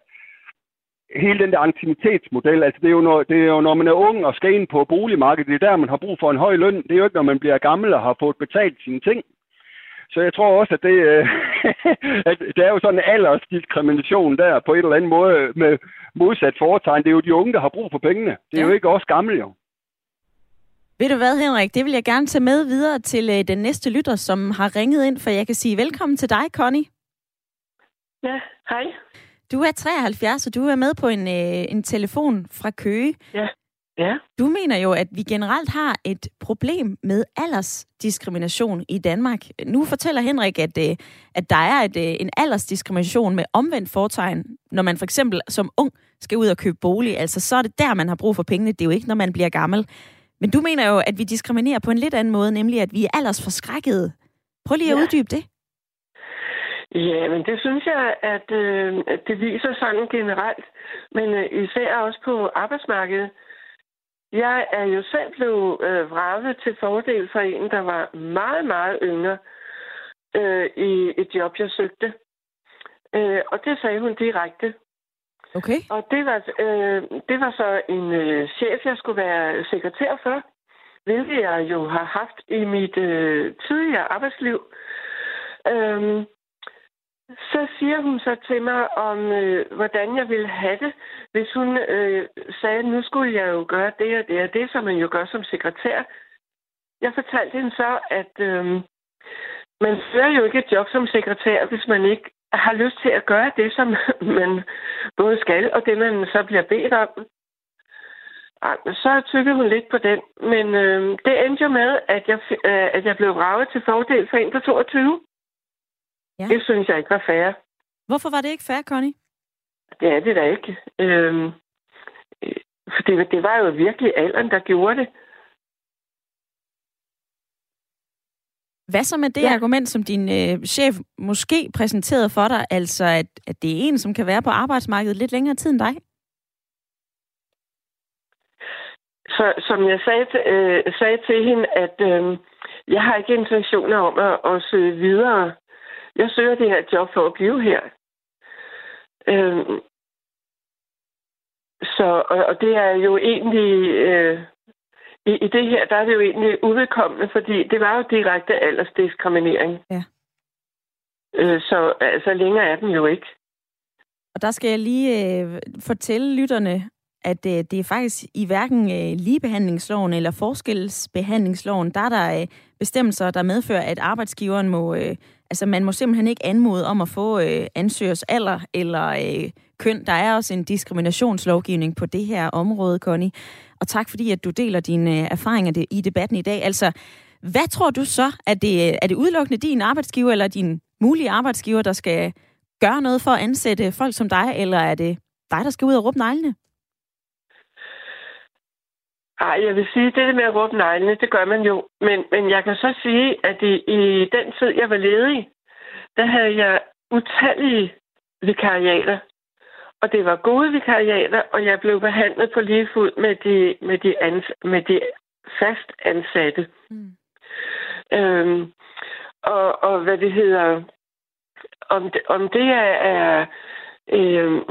S2: hele den der ancienitetsmodel, altså det er, jo når, det er jo når man er ung og skal ind på boligmarkedet, det er der, man har brug for en høj løn. Det er jo ikke, når man bliver gammel og har fået betalt sine ting. Så jeg tror også, at det, øh, at det er jo sådan en aldersdiskrimination der på et eller andet måde med modsat foretegn. Det er jo de unge, der har brug for pengene. Det er ja. jo ikke også gamle jo.
S1: Ved du hvad, Henrik? Det vil jeg gerne tage med videre til øh, den næste lytter, som har ringet ind, for jeg kan sige velkommen til dig, Connie.
S6: Ja, hej.
S1: Du er 73, og du er med på en, øh, en telefon fra Køge.
S6: Ja. Ja.
S1: Du mener jo, at vi generelt har et problem med aldersdiskrimination i Danmark. Nu fortæller Henrik, at, øh, at der er et, øh, en aldersdiskrimination med omvendt fortegn, når man for eksempel som ung skal ud og købe bolig. Altså, så er det der, man har brug for pengene. Det er jo ikke, når man bliver gammel. Men du mener jo, at vi diskriminerer på en lidt anden måde, nemlig at vi er aldersforskrækkede. Prøv lige at ja. uddybe det.
S6: Ja, men det synes jeg, at, øh, det viser sådan generelt, men øh, især også på arbejdsmarkedet. Jeg er jo selv blevet øh, vraget til fordel for en, der var meget, meget yngre øh, i et job, jeg søgte. Øh, og det sagde hun direkte.
S1: Okay.
S6: Og det var, øh, det var så en øh, chef, jeg skulle være sekretær for, hvilket jeg jo har haft i mit øh, tidligere arbejdsliv. Øh, så siger hun så til mig, om øh, hvordan jeg ville have det, hvis hun øh, sagde, nu skulle jeg jo gøre det og det og det, som man jo gør som sekretær. Jeg fortalte hende så, at øh, man fører jo ikke et job som sekretær, hvis man ikke har lyst til at gøre det, som man både skal, og det, man så bliver bedt om. Så tykkede hun lidt på den, men øh, det endte jo med, at jeg, øh, at jeg blev raget til fordel for en på 22. Ja. Det synes jeg ikke var fair.
S1: Hvorfor var det ikke fair, Connie?
S6: Det er det da ikke. Øhm, øh, for det, det var jo virkelig alderen, der gjorde det.
S1: Hvad så med det ja. argument, som din øh, chef måske præsenterede for dig, altså at, at det er en, som kan være på arbejdsmarkedet lidt længere tid end dig?
S6: Så, som jeg sagde øh, sagde til hende, at øh, jeg har ikke intentioner om at, at søge videre jeg søger det her job for at blive her. Øhm, så, og, og det er jo egentlig... Øh, i, I det her, der er det jo egentlig uvedkommende, fordi det var jo direkte aldersdiskriminering.
S1: Ja.
S6: Øh, så altså, længere er den jo ikke.
S1: Og der skal jeg lige øh, fortælle lytterne, at øh, det er faktisk i hverken øh, ligebehandlingsloven eller forskelsbehandlingsloven, der er der øh, bestemmelser, der medfører, at arbejdsgiveren må øh, Altså, man må simpelthen ikke anmode om at få øh, ansøgers alder eller øh, køn. Der er også en diskriminationslovgivning på det her område, Connie. Og tak fordi, at du deler dine øh, erfaringer i debatten i dag. Altså, hvad tror du så? Er det, øh, er det udelukkende din arbejdsgiver eller din mulige arbejdsgiver, der skal gøre noget for at ansætte folk som dig, eller er det dig, der skal ud og råbe neglene?
S6: Ej, jeg vil sige, det med at råbe neglene, det gør man jo. Men, men jeg kan så sige, at i, i den tid, jeg var ledig, der havde jeg utallige vikariater. Og det var gode vikariater, og jeg blev behandlet på lige fod med de, med de, ans, med de fast ansatte. Mm. Øhm, og, og hvad det hedder, om det, om det er, er øhm,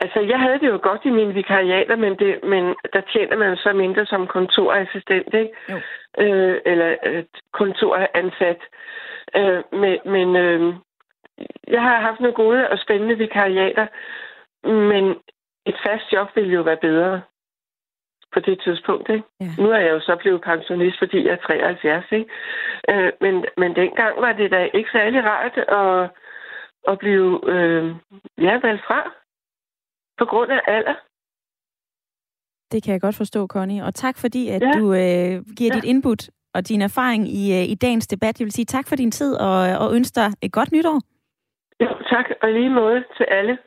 S6: Altså, jeg havde det jo godt i mine vikariater, men, det, men der tjener man så mindre som kontorassistent, ikke? Jo. Øh, eller øh, kontoransat. Øh, men men øh, jeg har haft nogle gode og spændende vikariater, men et fast job ville jo være bedre på det tidspunkt. Ikke? Ja. Nu er jeg jo så blevet pensionist, fordi jeg er 73. Ikke? Øh, men, men dengang var det da ikke særlig rart at, at blive øh, ja, valgt fra på grund af alder.
S1: Det kan jeg godt forstå, Connie. Og tak fordi, at ja. du øh, giver ja. dit input og din erfaring i, øh, i dagens debat. Jeg vil sige tak for din tid og, og ønske dig et godt nytår.
S6: Jo, tak. Og lige måde til alle.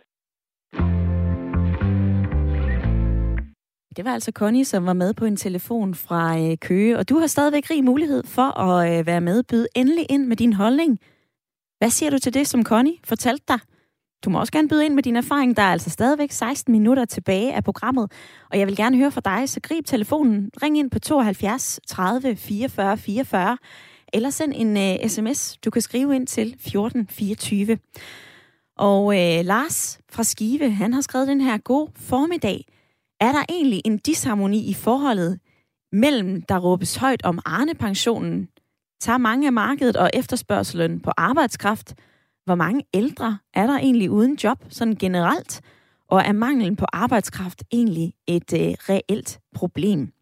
S1: Det var altså Connie, som var med på en telefon fra øh, Køge, og du har stadigvæk rig mulighed for at øh, være med. Byd endelig ind med din holdning. Hvad siger du til det, som Connie fortalte dig? Du må også gerne byde ind med din erfaring. Der er altså stadigvæk 16 minutter tilbage af programmet, og jeg vil gerne høre fra dig, så grib telefonen, ring ind på 72 30 44 44, eller send en øh, uh, sms. Du kan skrive ind til 1424. Og uh, Lars fra Skive, han har skrevet den her god formiddag. Er der egentlig en disharmoni i forholdet mellem, der råbes højt om Arne-pensionen, tager mange af markedet og efterspørgselen på arbejdskraft, hvor mange ældre er der egentlig uden job, sådan generelt? Og er manglen på arbejdskraft egentlig et øh, reelt problem?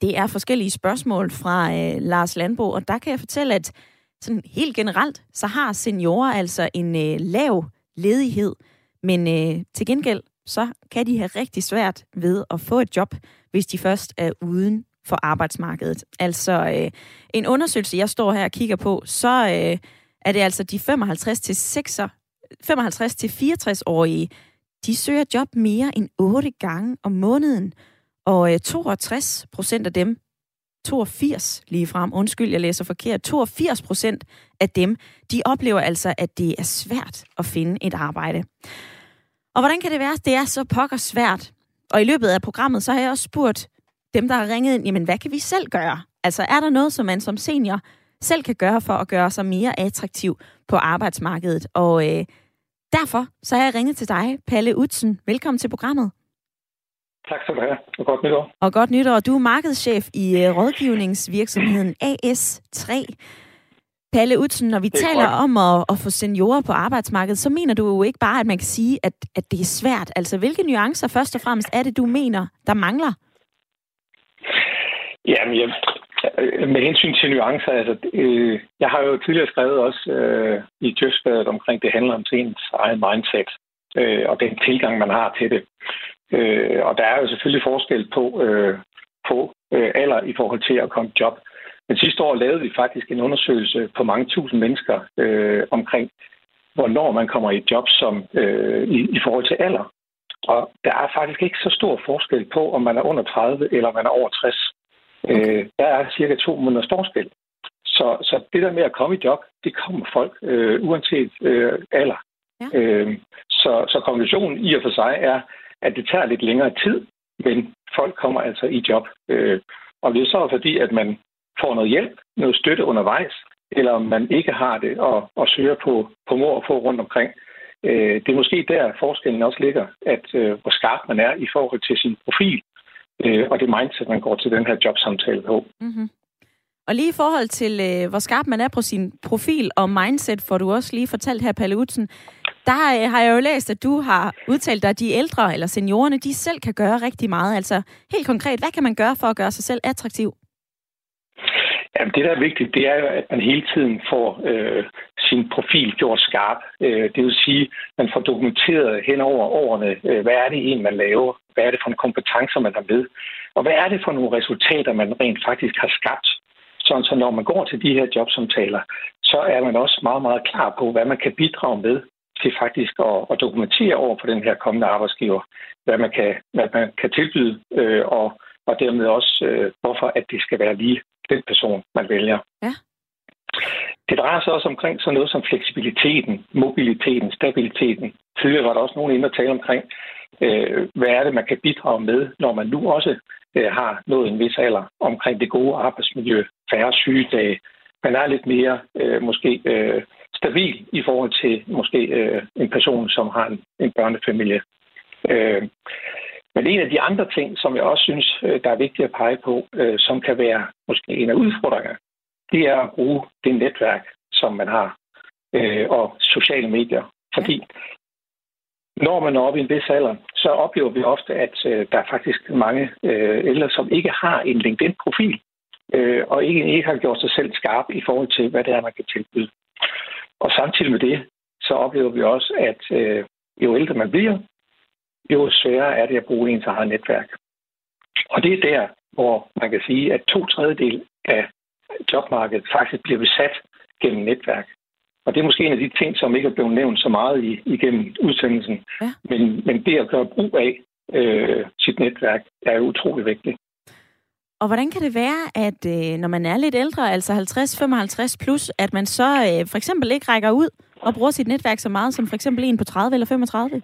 S1: Det er forskellige spørgsmål fra øh, Lars Landbo, og der kan jeg fortælle, at sådan helt generelt, så har seniorer altså en øh, lav ledighed, men øh, til gengæld, så kan de have rigtig svært ved at få et job, hvis de først er uden for arbejdsmarkedet. Altså øh, en undersøgelse, jeg står her og kigger på, så øh, er det altså de 55 til 55 til 64-årige, de søger job mere end 8 gange om måneden, og øh, 62 procent af dem 82 lige frem, undskyld, jeg læser forkert, 82 procent af dem, de oplever altså, at det er svært at finde et arbejde. Og hvordan kan det være, at det er så pokker svært? Og i løbet af programmet, så har jeg også spurgt dem, der har ringet ind, jamen hvad kan vi selv gøre? Altså er der noget, som man som senior selv kan gøre for at gøre sig mere attraktiv på arbejdsmarkedet? Og øh, derfor så har jeg ringet til dig, Palle Utsen. Velkommen til programmet.
S7: Tak skal du have, og godt nytår.
S1: Og godt nytår. Du er markedschef i uh, rådgivningsvirksomheden AS3. Palle Utsen, når vi taler godt. om at, at få seniorer på arbejdsmarkedet, så mener du jo ikke bare, at man kan sige, at, at det er svært. Altså, hvilke nuancer først og fremmest er det, du mener, der mangler?
S7: Jamen, jeg, Øh, med hensyn til nuancer, altså, øh, jeg har jo tidligere skrevet også øh, i Djøsbadet omkring, det handler om ens egen mindset øh, og den tilgang, man har til det. Øh, og der er jo selvfølgelig forskel på, øh, på øh, alder i forhold til at komme i job. Men sidste år lavede vi faktisk en undersøgelse på mange tusind mennesker øh, omkring, hvornår man kommer i et job som øh, i, i forhold til alder. Og der er faktisk ikke så stor forskel på, om man er under 30 eller man er over 60. Okay. Øh, der er cirka to måneders forskel. Så, så det der med at komme i job, det kommer folk øh, uanset øh, alder. Ja. Øh, så, så konklusionen i og for sig er, at det tager lidt længere tid, men folk kommer altså i job. Øh, og det er så fordi, at man får noget hjælp, noget støtte undervejs, eller om man ikke har det og, og søger på, på mor og få rundt omkring. Øh, det er måske der forskellen også ligger, at øh, hvor skarp man er i forhold til sin profil, øh, og det mindset, man går til den her jobsamtale på.
S1: Mm-hmm. Og lige i forhold til, øh, hvor skarp man er på sin profil og mindset, får du også lige fortalt her, Palle Utsen. Der øh, har jeg jo læst, at du har udtalt dig, at de ældre eller seniorerne, de selv kan gøre rigtig meget. Altså helt konkret, hvad kan man gøre for at gøre sig selv attraktiv?
S7: Jamen, det, der er vigtigt, det er jo, at man hele tiden får øh, sin profil gjort skarp. Øh, det vil sige, at man får dokumenteret hen over årene, øh, hvad er det en, man laver? Hvad er det for en kompetencer, man har med? Og hvad er det for nogle resultater, man rent faktisk har skabt? Sådan så når man går til de her jobsamtaler, så er man også meget, meget klar på, hvad man kan bidrage med til faktisk at, at dokumentere over for den her kommende arbejdsgiver, hvad man kan, hvad man kan tilbyde, øh, og, og dermed også, øh, hvorfor at det skal være lige den person, man vælger.
S1: Ja.
S7: Det drejer sig også omkring sådan noget som fleksibiliteten, mobiliteten, stabiliteten. Tidligere var der også nogen inde og tale omkring, øh, hvad er det, man kan bidrage med, når man nu også øh, har nået en vis alder omkring det gode arbejdsmiljø, færre sygedage. Man er lidt mere øh, måske øh, stabil i forhold til måske øh, en person, som har en, en børnefamilie. Øh, men en af de andre ting, som jeg også synes, øh, der er vigtigt at pege på, øh, som kan være måske en af udfordringerne, det er at bruge det netværk, som man har, øh, og sociale medier. Fordi når man er oppe i en vis alder, så oplever vi ofte, at der er faktisk mange ældre, som ikke har en LinkedIn-profil, og ikke, ikke har gjort sig selv skarp i forhold til, hvad det er, man kan tilbyde. Og samtidig med det, så oplever vi også, at øh, jo ældre man bliver, jo sværere er det at bruge ens eget netværk. Og det er der, hvor man kan sige, at to tredjedel af jobmarkedet faktisk bliver besat gennem netværk. Og det er måske en af de ting, som ikke er blevet nævnt så meget i, igennem udsendelsen. Ja. Men, men det at gøre brug af øh, sit netværk, er utrolig vigtigt.
S1: Og hvordan kan det være, at øh, når man er lidt ældre, altså 50-55 plus, at man så øh, for eksempel ikke rækker ud og bruger sit netværk så meget som for eksempel en på 30 eller 35?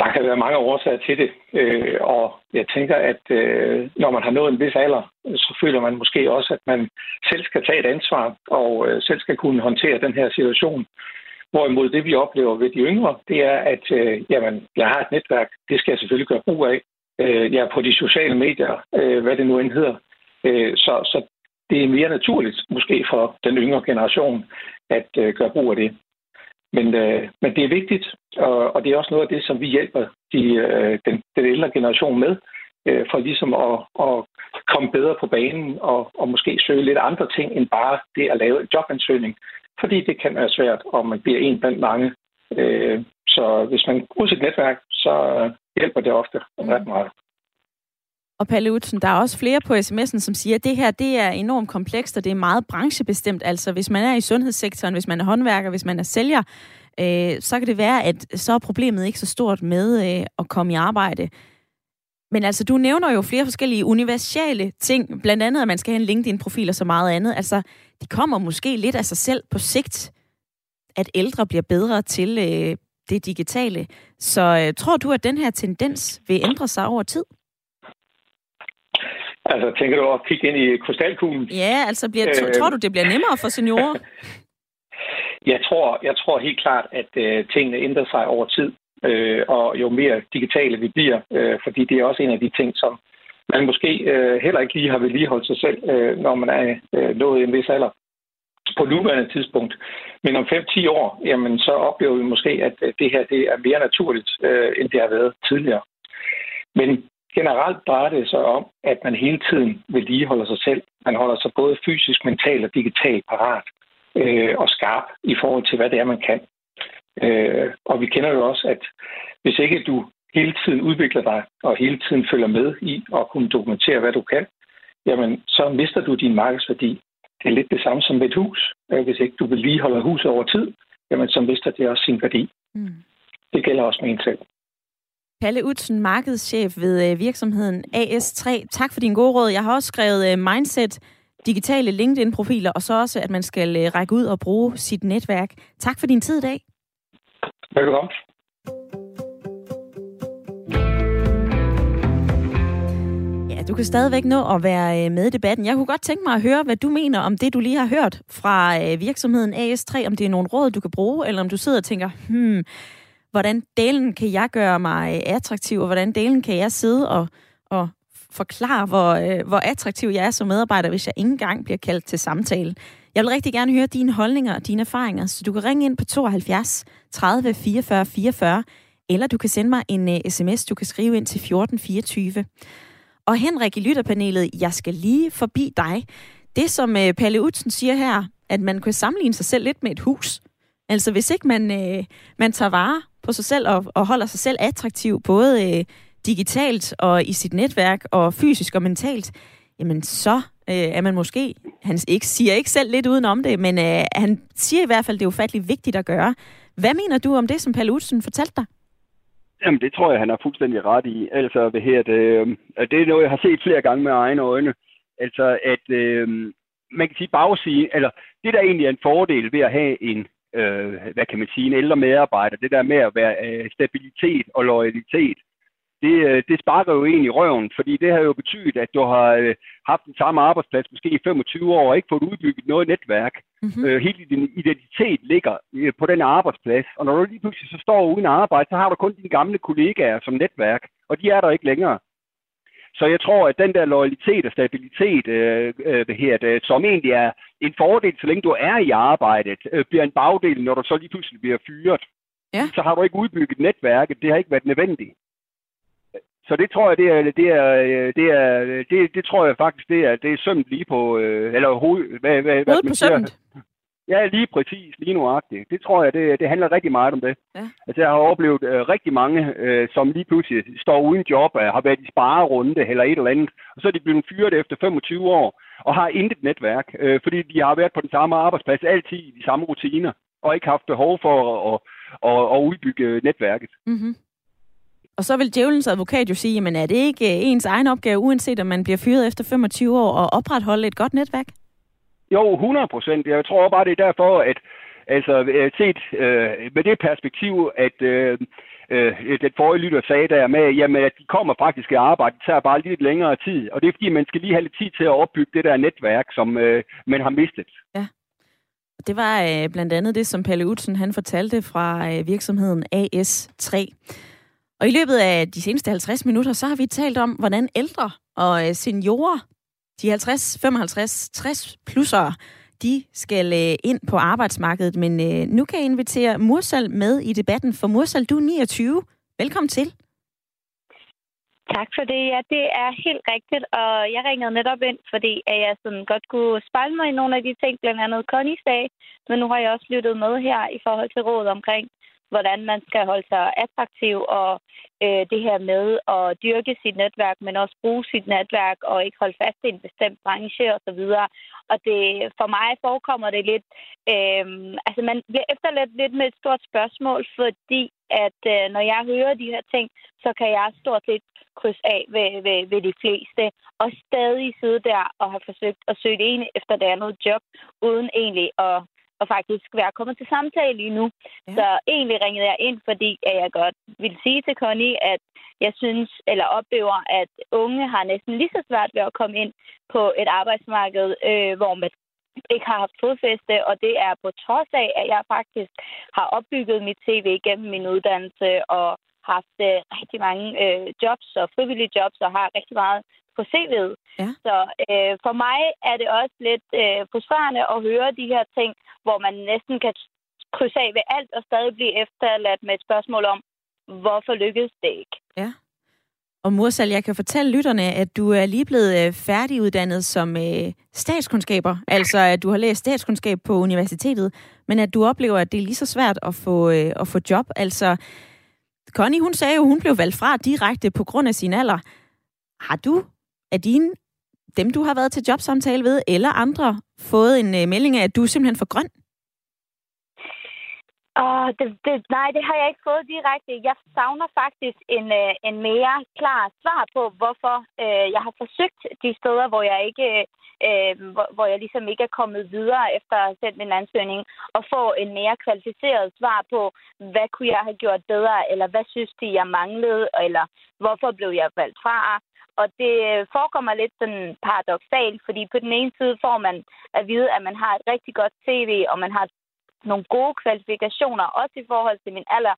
S7: Der kan være mange årsager til det, øh, og jeg tænker, at øh, når man har nået en vis alder, så føler man måske også, at man selv skal tage et ansvar og øh, selv skal kunne håndtere den her situation. Hvorimod det, vi oplever ved de yngre, det er, at øh, jamen, jeg har et netværk, det skal jeg selvfølgelig gøre brug af. Øh, jeg er på de sociale medier, øh, hvad det nu end hedder. Øh, så, så det er mere naturligt, måske for den yngre generation, at øh, gøre brug af det. Men, øh, men det er vigtigt, og, og det er også noget af det, som vi hjælper de, øh, den, den ældre generation med, øh, for ligesom at, at komme bedre på banen og, og måske søge lidt andre ting end bare det at lave en jobansøgning. Fordi det kan være svært, om man bliver en blandt mange. Øh, så hvis man bruger sit netværk, så hjælper det ofte ret meget.
S1: Og Palle Utsen, der er også flere på sms'en, som siger, at det her det er enormt komplekst, og det er meget branchebestemt. Altså hvis man er i sundhedssektoren, hvis man er håndværker, hvis man er sælger, øh, så kan det være, at så er problemet ikke så stort med øh, at komme i arbejde. Men altså, du nævner jo flere forskellige universelle ting, blandt andet, at man skal have en LinkedIn-profil og så meget andet. Altså, det kommer måske lidt af sig selv på sigt, at ældre bliver bedre til øh, det digitale. Så øh, tror du, at den her tendens vil ændre sig over tid?
S7: Altså, tænker du at kigge ind i krystalkuglen?
S1: Ja, altså, bliver, øh, tror du, det bliver nemmere for seniorer?
S7: jeg, tror, jeg tror helt klart, at øh, tingene ændrer sig over tid, øh, og jo mere digitale vi bliver, øh, fordi det er også en af de ting, som man måske øh, heller ikke lige har vedligeholdt sig selv, øh, når man er øh, nået en vis alder på nuværende tidspunkt. Men om 5-10 år, jamen, så oplever vi måske, at øh, det her det er mere naturligt, øh, end det har været tidligere. Men generelt drejer det sig om, at man hele tiden vedligeholder sig selv. Man holder sig både fysisk, mentalt og digitalt parat øh, og skarp i forhold til, hvad det er, man kan. Øh, og vi kender jo også, at hvis ikke du hele tiden udvikler dig og hele tiden følger med i at kunne dokumentere, hvad du kan, jamen så mister du din markedsværdi. Det er lidt det samme som med et hus. Hvis ikke du vedligeholder huset over tid, jamen så mister det også sin værdi. Mm. Det gælder også med en selv.
S1: Palle Utsen, markedschef ved øh, virksomheden AS3. Tak for din gode råd. Jeg har også skrevet øh, mindset, digitale LinkedIn-profiler, og så også, at man skal øh, række ud og bruge sit netværk. Tak for din tid i dag.
S7: Velkommen.
S1: Ja, du kan stadigvæk nå at være med i debatten. Jeg kunne godt tænke mig at høre, hvad du mener om det, du lige har hørt fra virksomheden AS3, om det er nogle råd, du kan bruge, eller om du sidder og tænker, hmm, hvordan delen kan jeg gøre mig øh, attraktiv, og hvordan delen kan jeg sidde og, og forklare, hvor, øh, hvor attraktiv jeg er som medarbejder, hvis jeg ikke engang bliver kaldt til samtale. Jeg vil rigtig gerne høre dine holdninger og dine erfaringer, så du kan ringe ind på 72 30 44 44, eller du kan sende mig en uh, sms, du kan skrive ind til 1424. Og Henrik i lytterpanelet, jeg skal lige forbi dig. Det, som uh, Palle Utsen siger her, at man kan sammenligne sig selv lidt med et hus. Altså hvis ikke man, uh, man tager vare på sig selv og, og holder sig selv attraktiv, både øh, digitalt og i sit netværk og fysisk og mentalt, jamen så øh, er man måske, han ikke, siger ikke selv lidt udenom det, men øh, han siger i hvert fald, det er ufattelig vigtigt at gøre. Hvad mener du om det, som Palle Utsen fortalte dig?
S2: Jamen, det tror jeg, han har fuldstændig ret i. Altså, hvad her, det, øh, det er noget, jeg har set flere gange med egne øjne. Altså, at øh, man kan sige bagsige, eller det, der egentlig er en fordel ved at have en øh, hvad kan man sige, en ældre medarbejder, det der med at være øh, stabilitet og loyalitet, det, øh, det sparker jo egentlig i røven, fordi det har jo betydet, at du har øh, haft den samme arbejdsplads måske i 25 år og ikke fået udbygget noget netværk. Mm-hmm. Øh, hele din identitet ligger øh, på den arbejdsplads, og når du lige pludselig så står uden arbejde, så har du kun dine gamle kollegaer som netværk, og de er der ikke længere. Så jeg tror, at den der loyalitet og stabilitet, øh, øh, her, det, som egentlig er en fordel, så længe du er i arbejdet, øh, bliver en bagdel, når du så lige pludselig bliver fyret. Ja. Så har du ikke udbygget netværket. Det har ikke været nødvendigt. Så det tror jeg, det er, det er, det er, det, det tror jeg faktisk, det er, det er sømt lige på, øh, eller hoved, hvad, hvad,
S1: hvad på sømmet.
S2: Ja, lige præcis, lige nuagtigt. Det tror jeg, det, det handler rigtig meget om det. Ja. Altså, jeg har oplevet øh, rigtig mange, øh, som lige pludselig står uden job, øh, har været i sparerunde eller et eller andet, og så er de blevet fyret efter 25 år, og har intet netværk, øh, fordi de har været på den samme arbejdsplads, altid i de samme rutiner, og ikke haft behov for at, at, at, at udbygge netværket. Mm-hmm.
S1: Og så vil djævelens advokat jo sige, men er det ikke øh, ens egen opgave, uanset om man bliver fyret efter 25 år, at opretholde et godt netværk?
S2: Jo, 100 procent. Jeg tror bare, det er derfor, at altså, øh, set øh, med det perspektiv, at øh, øh, den forrige lytter sagde der med, jamen, at de kommer faktisk i arbejde, det tager bare lidt længere tid. Og det er fordi, man skal lige have lidt tid til at opbygge det der netværk, som øh, man har mistet.
S1: Ja. Det var øh, blandt andet det, som Palle Utsen han fortalte fra øh, virksomheden AS3. Og i løbet af de seneste 50 minutter, så har vi talt om, hvordan ældre og øh, seniorer, de 50, 55, 60 plusser, de skal øh, ind på arbejdsmarkedet. Men øh, nu kan jeg invitere Mursal med i debatten, for Mursal, du er 29. Velkommen til.
S8: Tak for det. Ja, det er helt rigtigt, og jeg ringede netop ind, fordi jeg sådan godt kunne spejle mig i nogle af de ting, blandt andet Connie sagde, men nu har jeg også lyttet med her i forhold til rådet omkring, hvordan man skal holde sig attraktiv, og øh, det her med at dyrke sit netværk, men også bruge sit netværk, og ikke holde fast i en bestemt branche osv. Og det, for mig forekommer det lidt, øh, altså man bliver efterladt lidt med et stort spørgsmål, fordi at øh, når jeg hører de her ting, så kan jeg stort set krydse af ved, ved, ved de fleste, og stadig sidde der og have forsøgt at søge det ene efter det andet job, uden egentlig at og faktisk være kommet til samtale lige nu. Ja. Så egentlig ringede jeg ind, fordi jeg godt vil sige til Connie, at jeg synes, eller oplever, at unge har næsten lige så svært ved at komme ind på et arbejdsmarked, øh, hvor man ikke har haft fodfæste, og det er på trods af, at jeg faktisk har opbygget mit CV gennem min uddannelse og haft øh, rigtig mange øh, jobs og frivillige jobs og har rigtig meget på CV'et. Ja. Så øh, for mig er det også lidt øh, frustrerende at høre de her ting, hvor man næsten kan krydse af ved alt og stadig blive efterladt med et spørgsmål om, hvorfor lykkedes det ikke?
S1: Ja. Og Mursal, jeg kan fortælle lytterne, at du er lige blevet øh, færdiguddannet som øh, statskundskaber, altså at du har læst statskundskab på universitetet, men at du oplever, at det er lige så svært at få, øh, at få job. Altså, Connie, hun sagde jo, hun blev valgt fra direkte på grund af sin alder. Har du af dine, dem du har været til jobsamtale ved, eller andre, fået en øh, melding af, at du er simpelthen for grøn?
S8: Oh, det, det, nej, det har jeg ikke fået direkte. Jeg savner faktisk en, øh, en mere klar svar på, hvorfor øh, jeg har forsøgt de steder, hvor jeg ikke øh, øh, hvor, hvor jeg ligesom ikke er kommet videre efter at have sendt min ansøgning, og få en mere kvalificeret svar på, hvad kunne jeg have gjort bedre, eller hvad synes de, jeg manglede, eller hvorfor blev jeg valgt fra. Og det øh, forekommer lidt sådan paradoxalt, fordi på den ene side får man at vide, at man har et rigtig godt CV, og man har nogle gode kvalifikationer, også i forhold til min alder.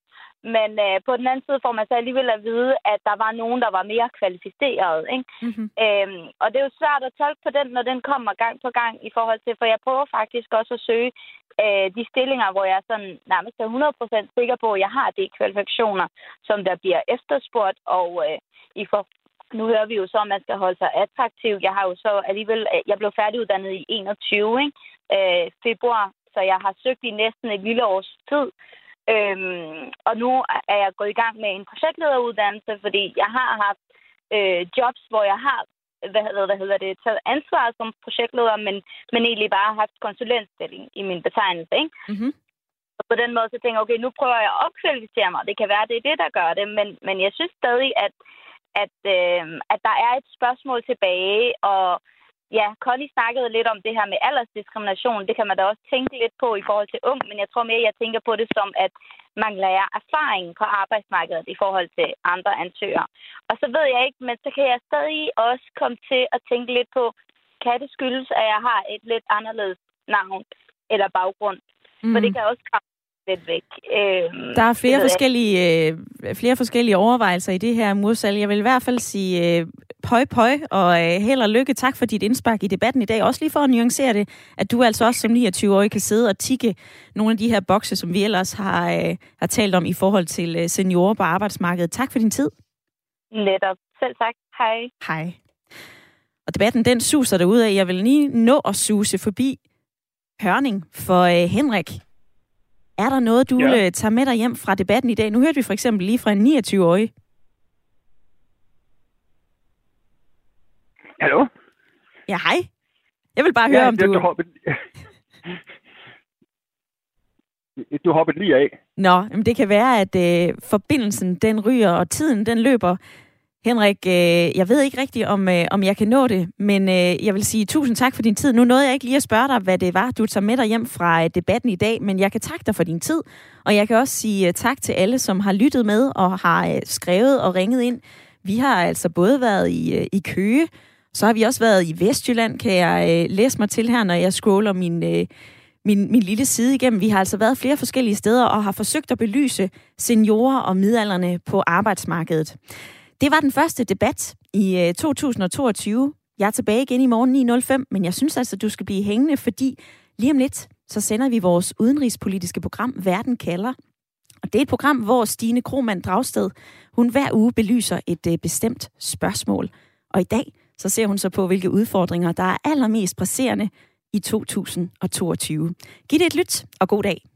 S8: Men øh, på den anden side får man så alligevel at vide, at der var nogen, der var mere kvalificeret. Ikke? Mm-hmm. Øhm, og det er jo svært at tolke på den, når den kommer gang på gang i forhold til, for jeg prøver faktisk også at søge øh, de stillinger, hvor jeg er sådan nærmest er 100% sikker på, at jeg har de kvalifikationer, som der bliver efterspurgt, og øh, i for, nu hører vi jo så, at man skal holde sig attraktiv. Jeg har jo så alligevel, jeg blev færdiguddannet i 21, ikke? Øh, februar, så jeg har søgt i næsten et lille års tid. Øhm, og nu er jeg gået i gang med en projektlederuddannelse, fordi jeg har haft øh, jobs, hvor jeg har hvad hedder, hvad hedder det, taget ansvar som projektleder, men, men egentlig bare haft konsulentstilling i min betegnelse. Ikke? Mm-hmm. Og på den måde så tænker jeg, okay, nu prøver jeg at opkvalificere mig. Det kan være, det er det, der gør det, men, men jeg synes stadig, at at, øh, at der er et spørgsmål tilbage, og ja, Connie snakkede lidt om det her med aldersdiskrimination. Det kan man da også tænke lidt på i forhold til ung, men jeg tror mere, jeg tænker på det som, at mangler jeg erfaring på arbejdsmarkedet i forhold til andre ansøgere. Og så ved jeg ikke, men så kan jeg stadig også komme til at tænke lidt på, kan det skyldes, at jeg har et lidt anderledes navn eller baggrund? Mm. For det kan også lidt væk.
S1: Øh, der er flere forskellige, øh, flere forskellige overvejelser i det her, Mursal. Jeg vil i hvert fald sige øh, pøj pøj og øh, held og lykke. Tak for dit indspark i debatten i dag. Også lige for at nuancere det, at du altså også som 29-årig kan sidde og tikke nogle af de her bokse, som vi ellers har, øh, har talt om i forhold til øh, seniorer på arbejdsmarkedet. Tak for din tid.
S8: Netop. Selv tak. Hej.
S1: Hej. Og debatten, den suser ud af. Jeg vil lige nå at suse forbi Hørning for øh, Henrik er der noget, du ja. Øh, tager med dig hjem fra debatten i dag? Nu hørte vi for eksempel lige fra en 29-årig.
S2: Hallo?
S1: Ja, hej. Jeg vil bare høre, ja, om du...
S2: Du hoppede lige af.
S1: Nå, men det kan være, at øh, forbindelsen den ryger, og tiden den løber. Henrik, øh, jeg ved ikke rigtigt, om, øh, om jeg kan nå det, men øh, jeg vil sige tusind tak for din tid. Nu nåede jeg ikke lige at spørge dig, hvad det var, du tager med dig hjem fra øh, debatten i dag, men jeg kan takke dig for din tid, og jeg kan også sige øh, tak til alle, som har lyttet med og har øh, skrevet og ringet ind. Vi har altså både været i, øh, i Køge, så har vi også været i Vestjylland, kan jeg øh, læse mig til her, når jeg scroller min, øh, min, min lille side igennem. Vi har altså været flere forskellige steder og har forsøgt at belyse seniorer og midalderne på arbejdsmarkedet. Det var den første debat i øh, 2022. Jeg er tilbage igen i morgen 9.05, men jeg synes altså, du skal blive hængende, fordi lige om lidt, så sender vi vores udenrigspolitiske program Verden kalder. Og det er et program, hvor Stine Kromand Dragsted, hun hver uge belyser et øh, bestemt spørgsmål. Og i dag, så ser hun så på, hvilke udfordringer, der er allermest presserende i 2022. Giv det et lyt, og god dag.